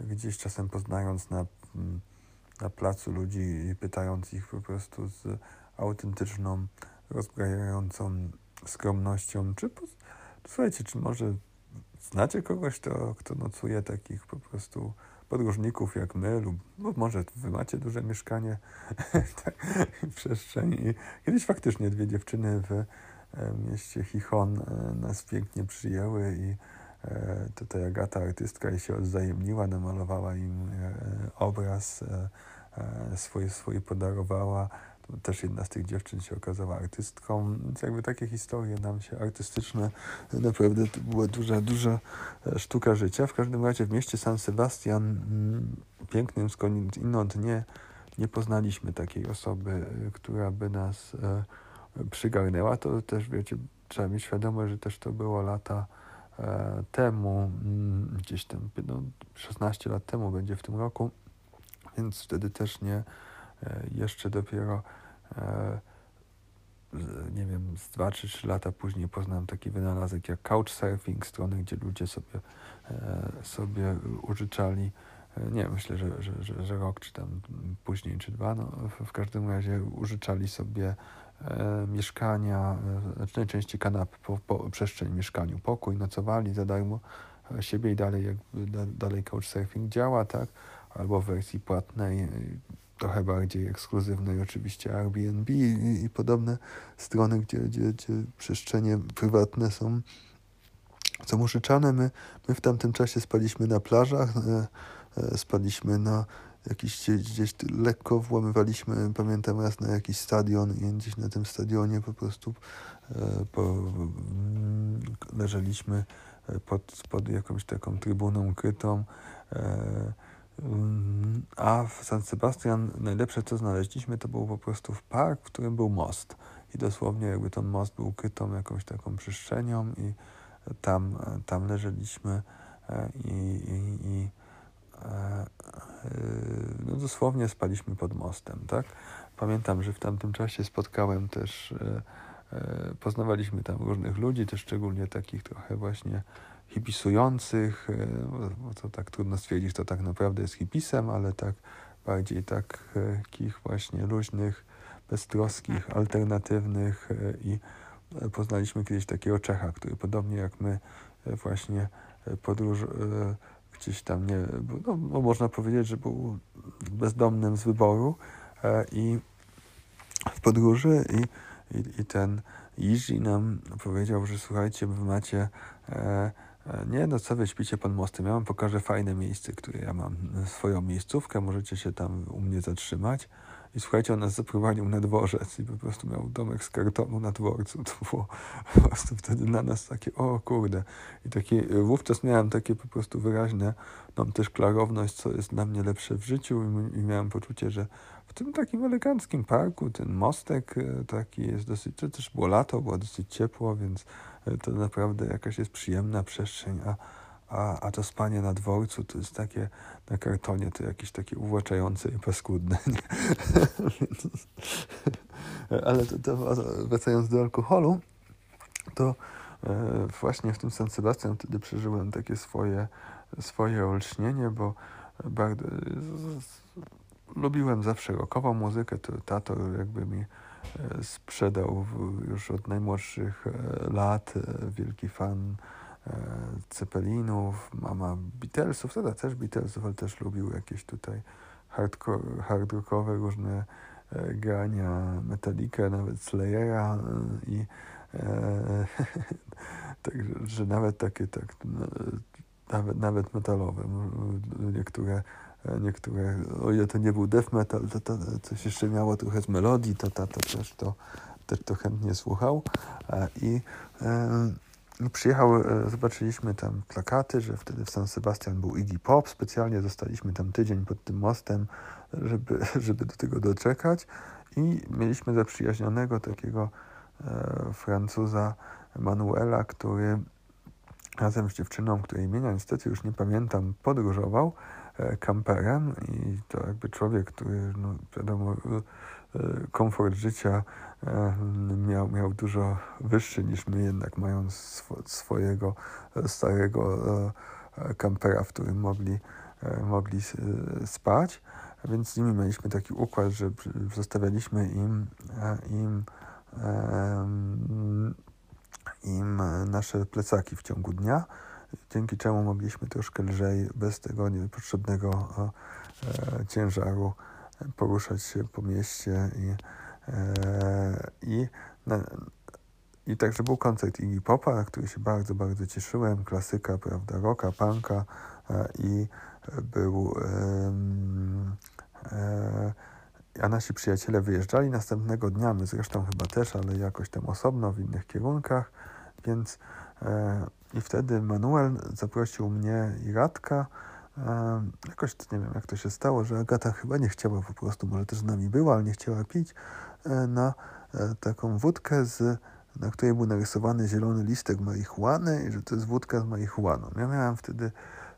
gdzieś czasem poznając na na placu ludzi i pytając ich po prostu z autentyczną, rozbrajającą skromnością, czy słuchajcie, czy może znacie kogoś, kto, kto nocuje takich po prostu podróżników jak my, lub może wy macie duże mieszkanie tak, przestrzeni. I kiedyś faktycznie dwie dziewczyny w e, mieście Chichon e, nas pięknie przyjęły i E, tutaj Agata, artystka, się odzajemniła, namalowała im obraz, swój, swój podarowała. Też jedna z tych dziewczyn się okazała artystką. Więc jakby takie historie nam się artystyczne, naprawdę to była duża, duża sztuka życia. W każdym razie w mieście San Sebastian, mm, pięknym skądinąd nie, nie poznaliśmy takiej osoby, która by nas przygarnęła. To też, wiecie, trzeba mieć świadomość, że też to było lata E, temu, mm, gdzieś tam no, 16 lat temu będzie w tym roku, więc wtedy też nie, e, jeszcze dopiero e, nie wiem, z 2 czy 3 lata później poznałem taki wynalazek jak couchsurfing, strony, gdzie ludzie sobie, sobie użyczali. Nie myślę, że, że, że, że, rok, czy tam później, czy dwa, no, w, każdym razie użyczali sobie e, mieszkania, e, znaczy najczęściej kanapy, po, po, przestrzeń mieszkaniu, pokój, nocowali za darmo e, siebie i dalej jakby da, dalej couchsurfing działa, tak, albo w wersji płatnej, trochę bardziej ekskluzywnej oczywiście Airbnb i, i podobne strony, gdzie, gdzie, gdzie przestrzenie prywatne są są użyczane. My, my w tamtym czasie spaliśmy na plażach, e, e, spaliśmy na jakiś gdzieś lekko włamywaliśmy, pamiętam raz na jakiś stadion i gdzieś na tym stadionie po prostu e, po, mm, leżeliśmy pod, pod jakąś taką trybuną krytą. A w San Sebastian najlepsze co znaleźliśmy to był po prostu w park, w którym był most. I dosłownie jakby ten most był krytą jakąś taką przestrzenią i tam, tam leżeliśmy i, i, i E, no dosłownie spaliśmy pod mostem, tak? Pamiętam, że w tamtym czasie spotkałem też, e, e, poznawaliśmy tam różnych ludzi, też szczególnie takich trochę właśnie hipisujących, bo to tak trudno stwierdzić, to tak naprawdę jest hipisem, ale tak bardziej takich właśnie luźnych, beztroskich, alternatywnych i poznaliśmy kiedyś takiego Czecha, który podobnie jak my właśnie podróż gdzieś tam nie, no, no, można powiedzieć, że był bezdomnym z wyboru e, i w podróży i, i, i ten Iży nam powiedział, że słuchajcie, wy macie e, e, nie, no co wy śpicie pod mostem, ja wam pokażę fajne miejsce, które ja mam, swoją miejscówkę, możecie się tam u mnie zatrzymać. I słuchajcie, on nas zaprowadził na dworzec i po prostu miał domek z kartonu na dworcu. To było po prostu wtedy na nas takie, o kurde. I takie, wówczas miałem takie po prostu wyraźne, mam też klarowność, co jest dla mnie lepsze w życiu i, i miałem poczucie, że w tym takim eleganckim parku ten mostek e, taki jest dosyć, to też było lato, było dosyć ciepło, więc e, to naprawdę jakaś jest przyjemna przestrzeń, a a, a to spanie na dworcu to jest takie, na kartonie to jakieś takie uwłaczające i paskudne. Ale to, to, wracając do alkoholu, to e, właśnie w tym San Sebastian wtedy przeżyłem takie swoje, swoje olśnienie, bo bardzo, lubiłem zawsze rockową muzykę, to tato jakby mi e, sprzedał już od najmłodszych e, lat, wielki fan Ceppelinów, mama Beatlesów, tata też Beatlesów, ale też lubił jakieś tutaj hardcore, hard rockowe różne e, grania Metallica, nawet Slayera e, i e, także, że nawet takie tak no, nawet, nawet metalowe niektóre niektóre, o ile to nie był death metal, to, to coś jeszcze miało trochę z melodii, to tato też to, też to chętnie słuchał. I e, przyjechał, e, zobaczyliśmy tam plakaty, że wtedy w San Sebastian był Iggy Pop, specjalnie zostaliśmy tam tydzień pod tym mostem, żeby, żeby do tego doczekać. I mieliśmy zaprzyjaźnionego takiego e, Francuza Manuela, który razem z dziewczyną, której imienia niestety już nie pamiętam, podróżował. e, kamperem i to jakby człowiek, który no, wiadomo, e, komfort życia E, miał, miał dużo wyższy niż my, jednak mając sw swojego e, starego e, kampera, w którym mogli, mogli spać. Więc z nimi mieliśmy taki układ, że zostawialiśmy im, im, im nasze plecaki w ciągu dnia, dzięki czemu mogliśmy troszkę lżej, bez tego niepotrzebnego ciężaru poruszać się po mieście i E, I, i także był koncert Iggy Popa, na który się bardzo, bardzo cieszyłem. Klasyka, prawda, rocka, punka e, i był e, a nasi przyjaciele wyjeżdżali następnego dnia, my zresztą chyba też, ale jakoś tam osobno w innych kierunkach, więc i wtedy Manuel zaprosił mnie i Radka, jakoś nie wiem jak to się stało, że Agata chyba nie chciała po prostu, może też z nami była, ale nie chciała pić, E, na e, taką wódkę, z, na której był narysowany zielony listek marihuany i że to jest wódka z marihuaną. Ja miałem wtedy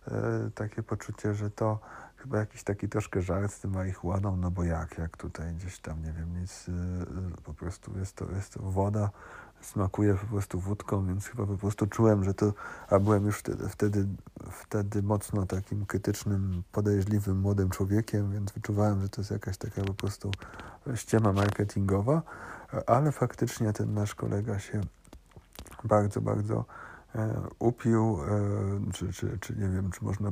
e, takie poczucie, że to chyba jakiś taki troszkę żart z tym marihuaną, no bo jak, jak tutaj gdzieś tam, nie wiem, nic, po prostu jest to, jest to woda, smakuje po prostu wódką, więc chyba po prostu czułem, że to, a byłem już wtedy, wtedy, wtedy mocno takim krytycznym, podejrzliwym młodym człowiekiem, więc wyczuwałem, że to jest jakaś taka po prostu ściema marketingowa, ale faktycznie ten nasz kolega się bardzo, bardzo e, upił, e, czy, czy, czy nie wiem, czy można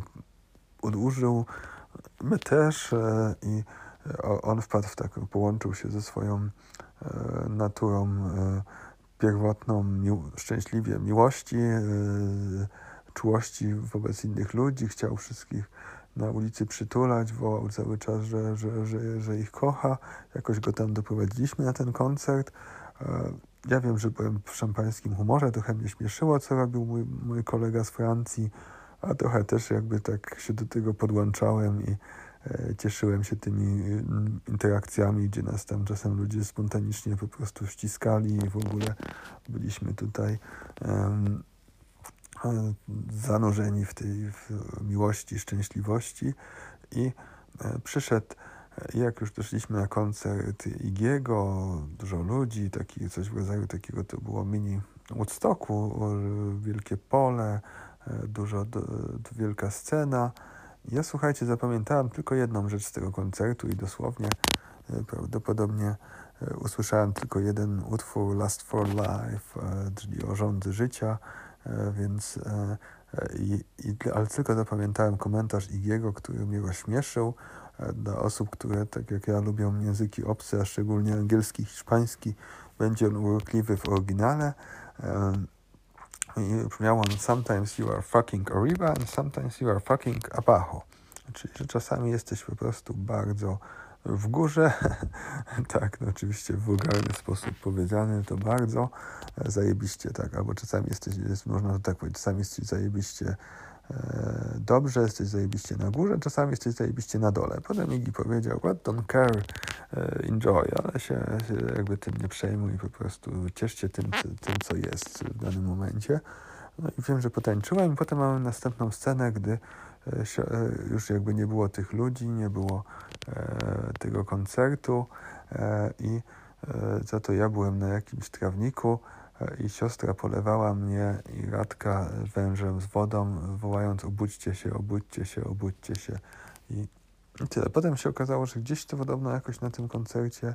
odłużył. My też e, i on wpadł w taką, połączył się ze swoją naturą pierwotną, szczęśliwie miłości, czułości wobec innych ludzi, chciał wszystkich na ulicy przytulać, wołał cały czas, że, że, że, że ich kocha. Jakoś go tam doprowadziliśmy na ten koncert. Ja wiem, że byłem w szampańskim humorze, trochę mnie śmieszyło, co robił mój, mój kolega z Francji, a trochę też jakby tak się do tego podłączałem i cieszyłem się tymi mm, interakcjami, gdzie nas tam czasem ludzie spontanicznie po prostu ściskali i w ogóle byliśmy tutaj um, zanurzeni w tej miłości, szczęśliwości i e, przyszedł jak już doszliśmy na koncert Igiego, dużo ludzi, taki, coś w rodzaju takiego to było mini Woodstocku, wielkie pole, e, dużo, wielka scena. Ja słuchajcie, zapamiętałem tylko jedną rzecz z tego koncertu i dosłownie e, prawdopodobnie e, usłyszałem tylko jeden utwór Last for Life, czyli o życia, więc i, i, ale tylko zapamiętałem komentarz Igiego, który mnie rozśmieszył dla osób, które tak jak ja lubią języki obce, a szczególnie angielski, hiszpański, będzie on urokliwy w oryginale. I brzmiał on Sometimes you are fucking arriba and sometimes you are fucking abajo. Czyli, że czasami jesteś po prostu bardzo w górze, tak, no oczywiście w wulgarny sposób powiedziany, to bardzo zajebiście, tak, albo czasami jesteś, jest, można tak powiedzieć, czasami jesteś zajebiście dobrze, jesteś zajebiście na górze, czasami jesteś zajebiście na dole. Potem Iggy powiedział, what don't care, e, enjoy, ale się, jakby tym nie przejmuj, po prostu ciesz się tym, tym, co jest w danym momencie. No i wiem, że potańczyłem i potem mamy następną scenę, gdy e, już jakby nie było tych ludzi, nie było tego koncertu i za to ja byłem na jakimś trawniku, i siostra polewała mnie i Radka wężem z wodą, wołając obudźcie się, obudźcie się, obudźcie się. I, tyle. Potem się okazało, że gdzieś to podobno jakoś na tym koncercie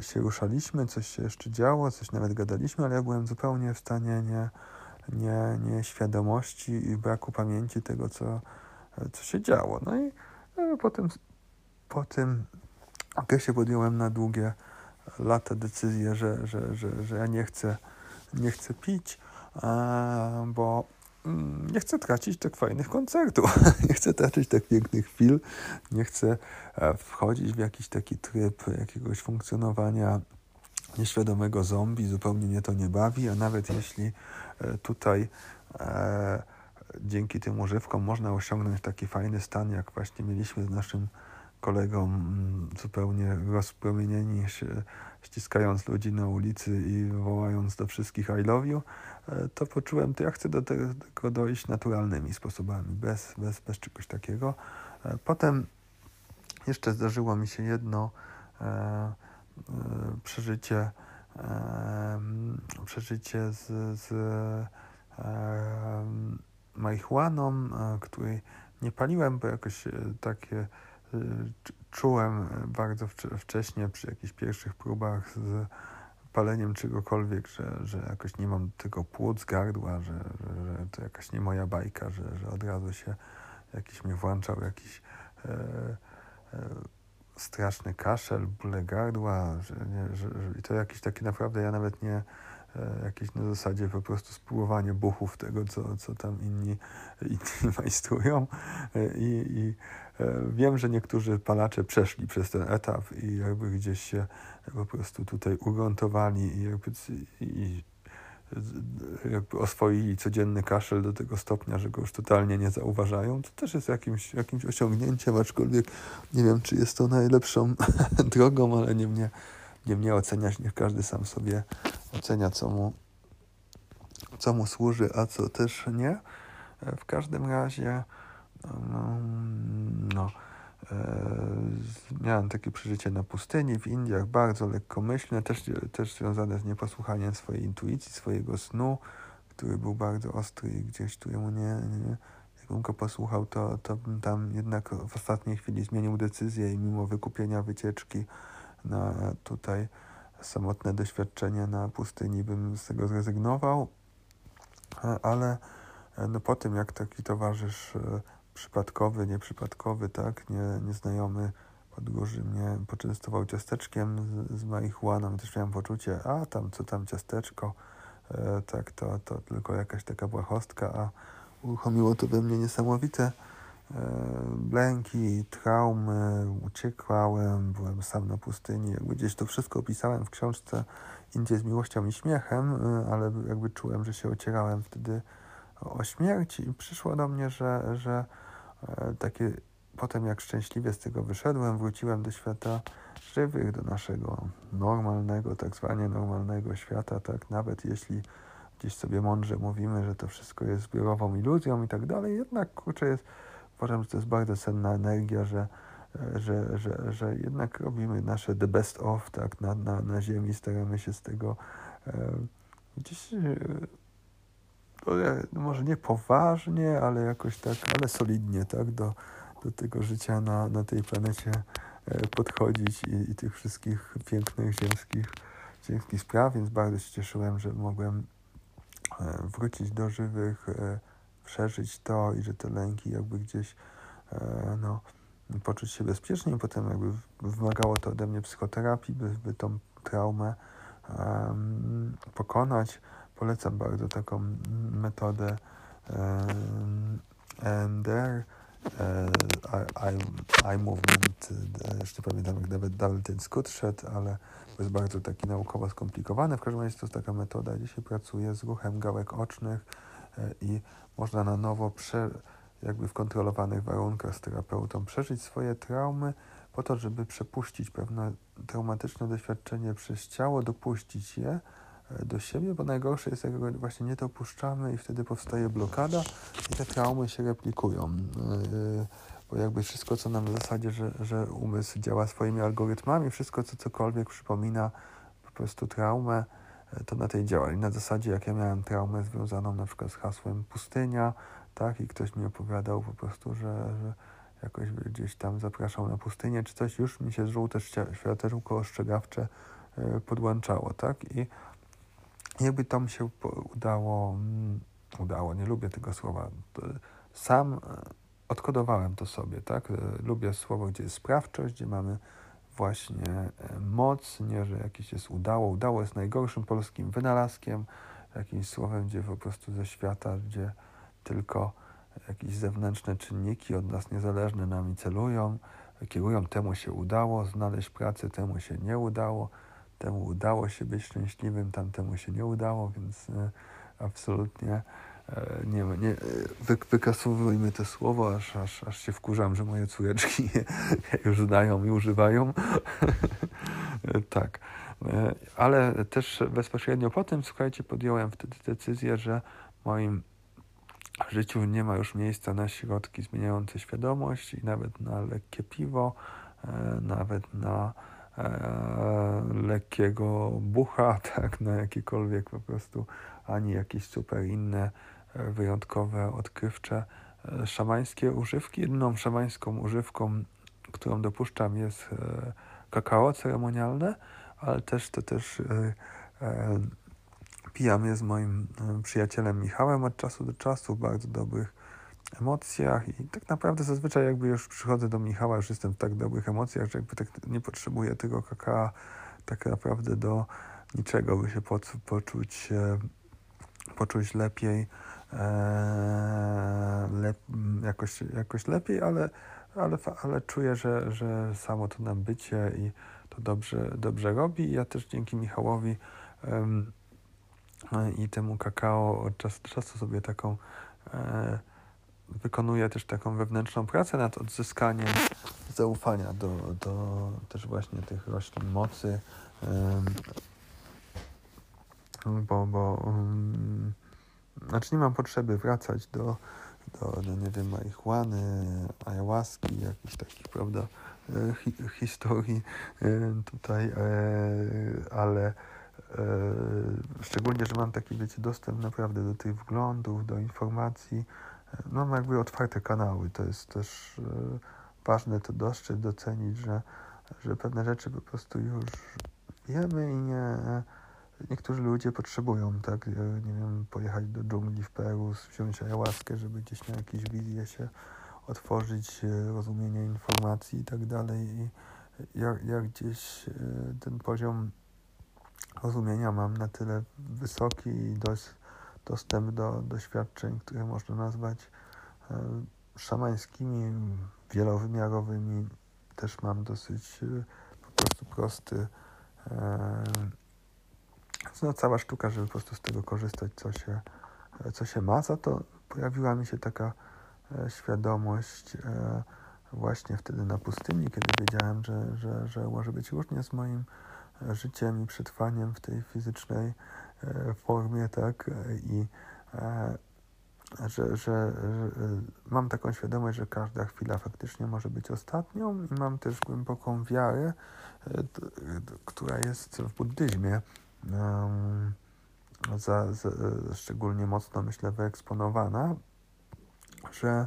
się ruszaliśmy, coś się jeszcze działo, coś nawet gadaliśmy, ale ja byłem zupełnie w stanie nie, nie, nie świadomości i braku pamięci tego, co, co się działo. No i no, potem po tym okresie podjąłem na długie lata decyzję, że, że, że, że ja nie chcę nie chcę pić, e, bo mm, nie chcę tracić tak fajnych koncertów, nie chcę tracić tak pięknych chwil, nie chcę e, wchodzić w jakiś taki tryb jakiegoś funkcjonowania nieświadomego zombie, zupełnie mnie to nie bawi, a nawet jeśli e, tutaj dzięki tym używkom można osiągnąć taki fajny stan, jak właśnie mieliśmy z naszym kolegą, mm, zupełnie rozpromienieni ściskając ludzi na ulicy i wołając do wszystkich I love you, e, to poczułem, to ja chcę do tego dojść naturalnymi sposobami, bez, bez, bez czegoś takiego. E, potem jeszcze zdarzyło mi się jedno e, e, przeżycie, e, przeżycie z, z e, marihuaną, której nie paliłem, bo jakoś takie czułem bardzo wcześnie przy jakichś pierwszych próbach z paleniem czegokolwiek, że, że jakoś nie mam tego płuc, gardła, że, że, to jakaś nie moja bajka, że, że od razu się jakiś mnie włączał jakiś e, e, straszny kaszel, bóle gardła, że, nie, że, że, i to jakiś taki naprawdę, ja nawet nie e, jakieś na zasadzie po prostu spróbowanie buchów tego, co, co tam inni, inni majstrują e, i, i wiem, że niektórzy palacze przeszli przez ten etap i jakby gdzieś się po prostu tutaj ugruntowali i jakby, i jakby oswoili codzienny kaszel do tego stopnia, że go już totalnie nie zauważają. To też jest jakimś, jakimś osiągnięciem, aczkolwiek nie wiem, czy jest to najlepszą drogą, ale nie mnie, nie mnie oceniać, niech każdy sam sobie ocenia, co mu, co mu służy, a co też nie. W każdym razie no, miałem takie przeżycie na pustyni w Indiach, bardzo lekkomyślne, też, też związane z nieposłuchaniem swojej intuicji, swojego snu, który był bardzo ostry i gdzieś, któremu nie, nie jakbym go posłuchał, to, to bym tam jednak w ostatniej chwili zmienił decyzję i mimo wykupienia wycieczki na tutaj samotne doświadczenie na pustyni bym z tego zrezygnował, ale no po tym jak taki towarzysz e, przypadkowy, nieprzypadkowy, tak, nie, nieznajomy podróży mnie poczęstował ciasteczkiem z, z marihuaną, też miałem poczucie, a tam, co tam ciasteczko, e, tak, to, to tylko jakaś taka błahostka, a uruchomiło to we mnie niesamowite lęki, traumy, uciekałem, byłem sam na pustyni, jakby gdzieś to wszystko opisałem w książce Indie z miłością i śmiechem, e, ale jakby czułem, że się ocierałem wtedy o śmierć i przyszło do mnie, że, że e, takie potem jak szczęśliwie z tego wyszedłem, wróciłem do świata żywych, do naszego normalnego, tak zwanie normalnego świata, tak, nawet jeśli gdzieś sobie mądrze mówimy, że to wszystko jest zbiorową iluzją i tak dalej, jednak kurczę jest, uważam, że to jest bardzo cenna energia, że, że, że, że jednak robimy nasze the best of, tak, na, na, na ziemi, staramy się z tego e, gdzieś e, może nie poważnie, ale jakoś tak, ale solidnie, tak, do, do tego życia na, na tej planecie e, podchodzić i, i tych wszystkich pięknych ziemskich, ziemskich spraw, więc bardzo się cieszyłem, że mogłem e, wrócić do żywych, e, przeżyć to i że te lęki jakby gdzieś no, poczuć się bezpiecznie. Potem jakby wymagało to ode mnie psychoterapii, by, by tą traumę um, pokonać. Polecam bardzo taką metodę EMDR, eye, movement, jeszcze pamiętam jak nawet dalej ten skrót szedł, ale jest bardzo taki naukowo skomplikowane. W każdym razie to jest taka metoda, gdzie się pracuje z ruchem gałek ocznych e, i można na nowo prze, jakby w kontrolowanych warunkach z terapeutą przeżyć swoje traumy po to, żeby przepuścić pewne traumatyczne doświadczenie przez ciało, dopuścić je, do siebie, bo najgorsze jest, jak go właśnie nie dopuszczamy i wtedy powstaje blokada i te traumy się replikują. Yy, bo jakby wszystko, co nam w zasadzie, że, że umysł działa swoimi algorytmami, wszystko, co cokolwiek przypomina po prostu traumę, yy, to na tej działa. I na zasadzie, jak ja miałem traumę związaną na przykład z hasłem pustynia, tak, i ktoś mi opowiadał po prostu, że, że jakoś gdzieś tam zapraszał na pustynię czy coś, już mi się żółte światełko ostrzegawcze yy, podłączało, tak, i jakby tam się udało, mm, udało, nie lubię tego słowa, sam e, odkodowałem to sobie, tak? E, lubię słowo, gdzie jest sprawczość, gdzie mamy właśnie e, moc, nie, że jakieś jest udało. Udało jest najgorszym polskim wynalazkiem, jakimś słowem, gdzie po prostu ze świata, gdzie tylko jakieś zewnętrzne czynniki od nas niezależne nami celują, kierują, temu się udało, znaleźć pracę, temu się nie udało temu udało się być szczęśliwym, tamtemu się nie udało, więc e, absolutnie e, nie, nie, wy, wykasowujmy to słowo, aż, aż, aż się wkurzam, że moje córeczki już znają i używają. tak. E, ale też bezpośrednio po tym, słuchajcie, podjąłem wtedy decyzję, że w moim życiu nie ma już miejsca na środki zmieniające świadomość i nawet na lekkie piwo, nawet na e, lekkiego bucha, tak, na jakiekolwiek po prostu, ani jakieś super inne, e, wyjątkowe, odkrywcze, e, szamańskie używki. Jedną szamańską używką, którą dopuszczam jest e, kakao ceremonialne, ale też to też e, e, pijamy z moim przyjacielem Michałem od czasu do czasu, bardzo dobrych emocjach i tak naprawdę zazwyczaj jakby już przychodzę do Michała, już jestem w tak dobrych emocjach, że jakby tak nie potrzebuję tego kakao tak naprawdę do niczego, by się poczuć, poczuć lepiej, e, lep, jakoś, jakoś lepiej, ale, ale, ale czuję, że, że samo to nam bycie i to dobrze, dobrze robi. Ja też dzięki Michałowi um, i temu kakao od czasu do czasu sobie taką e, wykonuje też taką wewnętrzną pracę nad odzyskaniem zaufania do, do też właśnie tych roślin mocy, bo, bo znaczy nie mam potrzeby wracać do do, do nie wiem, marihuany, ayahuaski, jakichś takich, prawda, hi, historii tutaj, ale szczególnie, że mam taki, wiecie, dostęp naprawdę do tych wglądów, do informacji, no mam jakby otwarte kanały, to jest też ważne to dostrzec, docenić, że, że pewne rzeczy po prostu już wiemy i nie, niektórzy ludzie potrzebują, tak, nie wiem, pojechać do dżungli w Peru, wziąć ayahuaskę, żeby gdzieś na jakieś wizje się otworzyć, e, rozumienie informacji i tak dalej. I jak, jak gdzieś e, ten poziom rozumienia mam na tyle wysoki i dość dostęp do doświadczeń, które można nazwać e, szamańskimi, wielowymiarowymi, też mam dosyć po prostu prosty no, cała sztuka, żeby po prostu z tego korzystać, co się, co się ma. Za to pojawiła mi się taka e, świadomość e, właśnie wtedy na pustyni, kiedy wiedziałem, że, że, że może być różnie z moim e, życiem i przetrwaniem w tej fizycznej formie, tak, i że, że, że, mam taką świadomość, że każda chwila faktycznie może być ostatnią i mam też głęboką wiarę, która jest w buddyzmie za, za, szczególnie mocno, myślę, wyeksponowana, że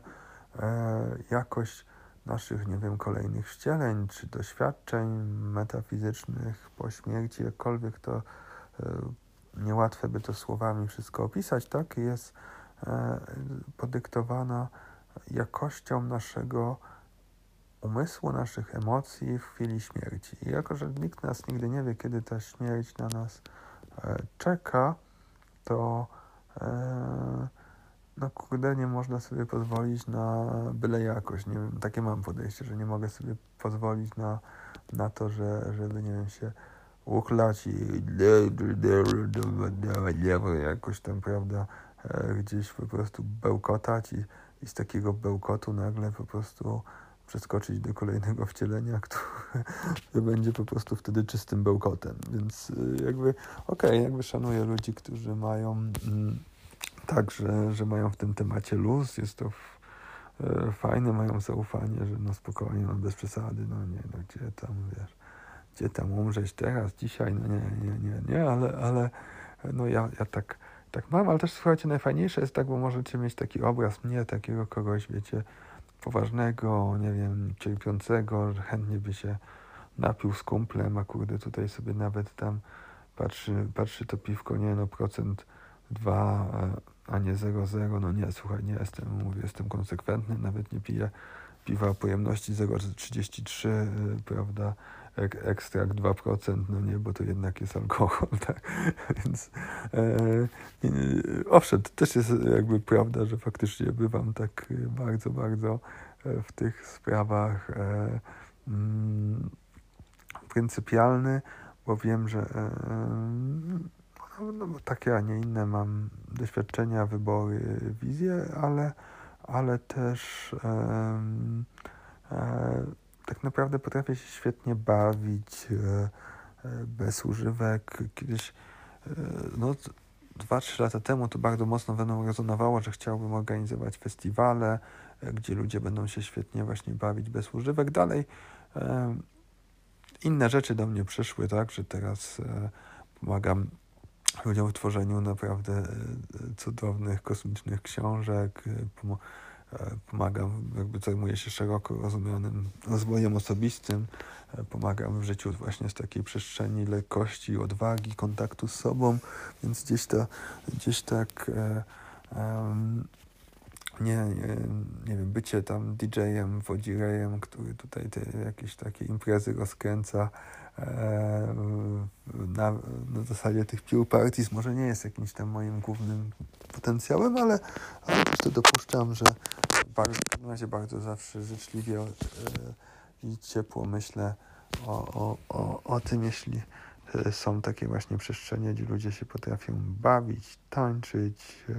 e, jakość naszych, nie wiem, kolejnych wcieleń czy doświadczeń metafizycznych po śmierci, jakkolwiek to e, niełatwe by to słowami wszystko opisać, tak, jest e, podyktowana jakością naszego umysłu, naszych emocji w chwili śmierci. I jako, że nikt nas nigdy nie wie, kiedy ta śmierć na nas e, czeka, to e, no kurde, nie można sobie pozwolić na byle jakość. Nie wiem, takie mam podejście, że nie mogę sobie pozwolić na, na to, że, żeby, nie wiem, się uchlać i jakoś tam, prawda, e, gdzieś po prostu bełkotać i, i z takiego bełkotu nagle po prostu przeskoczyć do kolejnego wcielenia, które będzie po prostu wtedy czystym bełkotem. Więc y, jakby okej, okay, jakby szanuję ludzi, którzy mają mm, tak, że, że mają w tym temacie luz, jest to e, fajne, mają zaufanie, że no spokojnie, no bez przesady, no nie, no gdzie tam, wiesz, gdzie tam umrzeć teraz, dzisiaj, no nie, nie, nie, nie, ale, ale no ja, ja tak, tak mam, ale też słuchajcie, najfajniejsze jest tak, bo możecie mieć taki obraz mnie, takiego kogoś, wiecie, poważnego, nie wiem, cierpiącego, że chętnie by się napił z kumplem, a kurde tutaj sobie nawet tam patrzy, patrzy to piwko, nie no, procent dwa, a nie 0,0, no nie, słuchaj, nie jestem, mówię, jestem konsekwentny, nawet nie piję piwa pojemności 0,33, y, prawda, ek, ekstrakt 2%, no nie, bo to jednak jest alkohol, tak, więc e, e, owszem, to też jest jakby prawda, że faktycznie bywam tak bardzo, bardzo e, w tych sprawach e, mm, pryncypialny, bo wiem, że e, no, no, takie, a nie inne mam doświadczenia, wybory, wizje, ale, ale też e, tak naprawdę potrafię się świetnie bawić e, e, bez używek. Kiedyś, e, no, dwa, trzy lata temu to bardzo mocno we mną rezonowało, że chciałbym organizować festiwale, gdzie ludzie będą się świetnie właśnie bawić bez używek. Dalej inne rzeczy do mnie przyszły, tak, że teraz pomagam ludziom w tworzeniu naprawdę cudownych, kosmicznych książek, E, pomagam, jakby zajmuję się szeroko rozumianym rozwojem osobistym, e, pomagam w życiu właśnie z takiej przestrzeni lekkości, odwagi, kontaktu z sobą, więc gdzieś, to, gdzieś tak e, nie, nie, nie wiem, bycie tam DJ-em, wodzirejem, który tutaj te jakieś takie imprezy rozkręca, na, na zasadzie tych pure parties może nie jest jakimś tam moim głównym potencjałem, ale, ale też dopuszczam, że bardzo, w każdym razie bardzo zawsze życzliwie e, i ciepło myślę o, o, o, o tym, jeśli e, są takie właśnie przestrzenie, gdzie ludzie się potrafią bawić, tańczyć, e,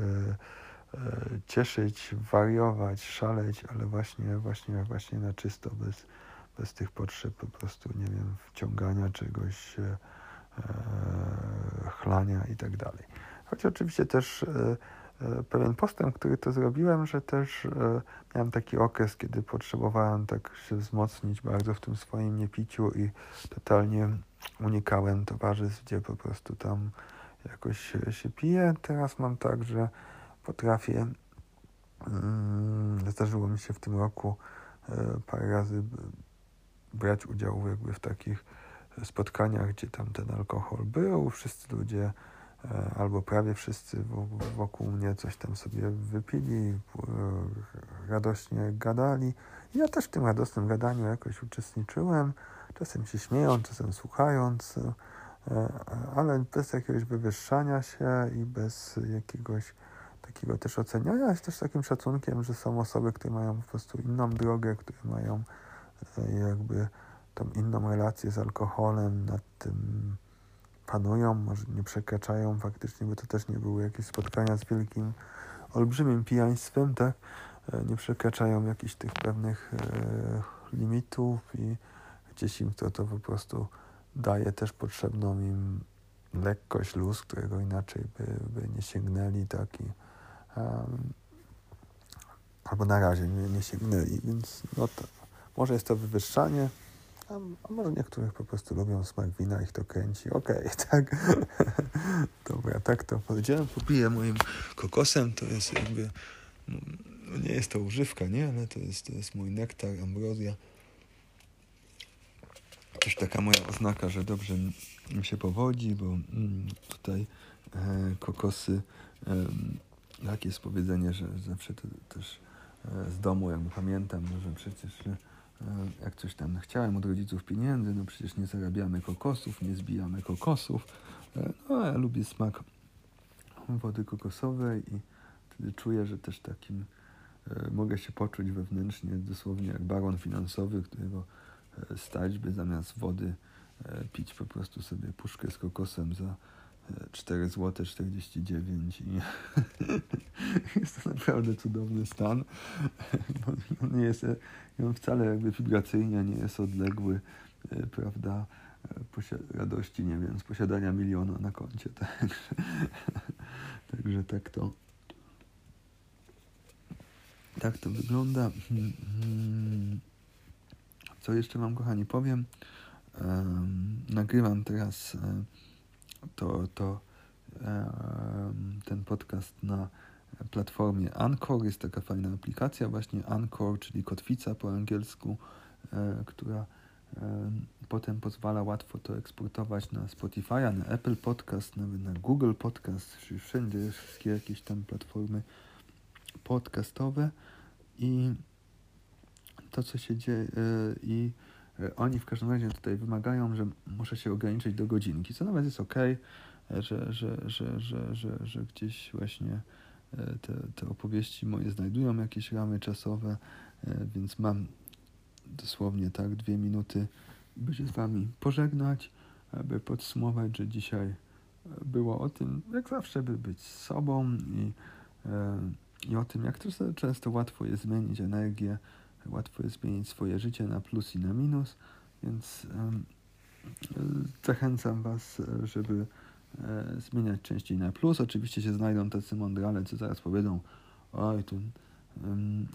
cieszyć, wariować, szaleć, ale właśnie, właśnie, właśnie na czysto, bez, bez tych potrzeb po prostu, nie wiem, wciągania czegoś, chlania i tak dalej. Choć oczywiście też e, pewien postęp, który to zrobiłem, że też e, miałem taki okres, kiedy potrzebowałem tak się wzmocnić bardzo w tym swoim niepiciu i totalnie unikałem towarzystw, gdzie po prostu tam jakoś się, pije. Teraz mam tak, że potrafię, mm, zdarzyło mi się w tym roku parę razy brać udział jakby w takich spotkaniach, gdzie tam ten alkohol był, wszyscy ludzie e, albo prawie wszyscy wokół mnie coś tam sobie wypili, e, radośnie gadali. Ja też w tym radosnym gadaniu jakoś uczestniczyłem, czasem się śmiejąc, czasem słuchając, e, ale bez jakiegoś wywyższania się i bez jakiegoś takiego też oceniania, też takim szacunkiem, że są osoby, które mają po prostu inną drogę, które mają jakby tą inną relację z alkoholem, nad tym panują, może nie przekraczają faktycznie, bo to też nie były jakieś spotkania z wielkim, olbrzymim pijaństwem, tak? E, nie przekraczają jakichś tych pewnych e, limitów i gdzieś im to, to po prostu daje też potrzebną im lekkość, luz, którego inaczej by, by nie sięgnęli, tak? I, um, albo na razie nie, nie sięgnęli, więc no to, może jest to wywyższanie, a, a może niektórych po prostu lubią smak wina, ich to kręci. Okej, okay, tak. Dobra, tak to powiedziałem. Popiję moim kokosem. To jest jakby... No, nie jest to używka, nie? Ale to jest, to jest mój nektar, ambrozja. Też taka moja oznaka, że dobrze mi się powodzi, bo mm, tutaj e, kokosy... E, takie jest powiedzenie, że zawsze to, też e, z domu jakby pamiętam, że przecież E, jak coś tam chciałem od rodziców pieniędzy, no przecież nie zarabiamy kokosów, nie zbijamy kokosów. E, no ja lubię smak wody kokosowej i wtedy czuję, że też takim e, mogę się poczuć wewnętrznie, dosłownie jak baron finansowy, którego stać by zamiast wody pić po prostu sobie puszkę z kokosem za 4 zł 49 i jest to naprawdę cudowny stan. On nie jest on wcale jakby wibracyjnie nie jest odległy, e, prawda, radości, nie wiem, z posiadania miliona na koncie. Także, także tak to tak to wygląda. Co jeszcze Wam, kochani, powiem? nagrywam teraz e, to, to ten podcast na platformie Anchor. Jest taka fajna aplikacja właśnie Anchor, czyli kotwica po angielsku, e, która potem pozwala łatwo to eksportować na Spotify, na Apple Podcast, nawet na Google Podcast, czyli wszędzie wszystkie jakieś tam platformy podcastowe i to, co się dzieje i oni w każdym razie tutaj wymagają, że muszę się ograniczyć do godzinki, co nawet jest ok, że, że, że, że, że, że gdzieś właśnie E, te, te opowieści moje znajdują jakieś ramy czasowe, e, więc mam dosłownie tak dwie minuty, by się z Wami pożegnać, aby podsumować, że dzisiaj e, było o tym, jak zawsze, by być sobą i, i o tym, jak to często łatwo jest zmienić energię, łatwo jest zmienić swoje życie na plus i na minus, więc zachęcam Was, żeby e, zmieniać częściej na plus. Oczywiście się znajdą tacy mądrale, co zaraz powiedzą, oj ten,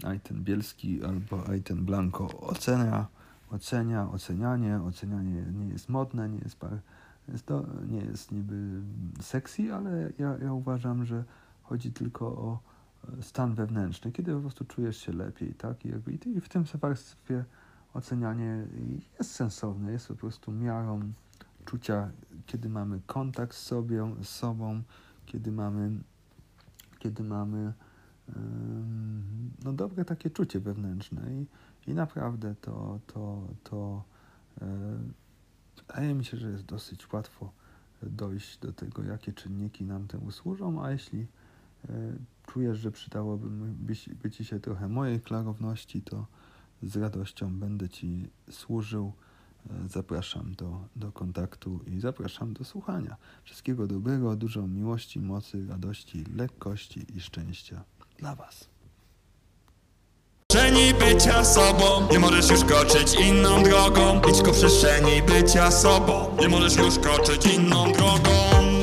aj ten Bielski albo aj ten Blanco ocenia, ocenia, ocenianie, ocenianie nie jest modne, nie jest, par, to, nie jest niby sexy, ale ja, ja uważam, że chodzi tylko o stan wewnętrzny, kiedy po prostu czujesz się lepiej, tak? I, jakby, i w tym warstwie ocenianie jest sensowne, jest po prostu miarą czucia, kiedy mamy kontakt z, sobie, z sobą, kiedy mamy, kiedy mamy no dobre takie czucie wewnętrzne i, i naprawdę to, to, to wydaje mi się, że jest dosyć łatwo dojść do tego, jakie czynniki nam temu służą, a jeśli e, czujesz, że przydałoby być Ci się trochę mojej klarowności, to z radością będę Ci służył. Zapraszam do, do kontaktu i zapraszam do słuchania. Wszystkiego dobrego, dużo miłości, mocy, radości, lekkości i szczęścia dla Was. Przestrzeni bycia sobą Nie możesz już kroczyć inną drogą Idź ku przestrzeni bycia sobą Nie możesz już kroczyć inną drogą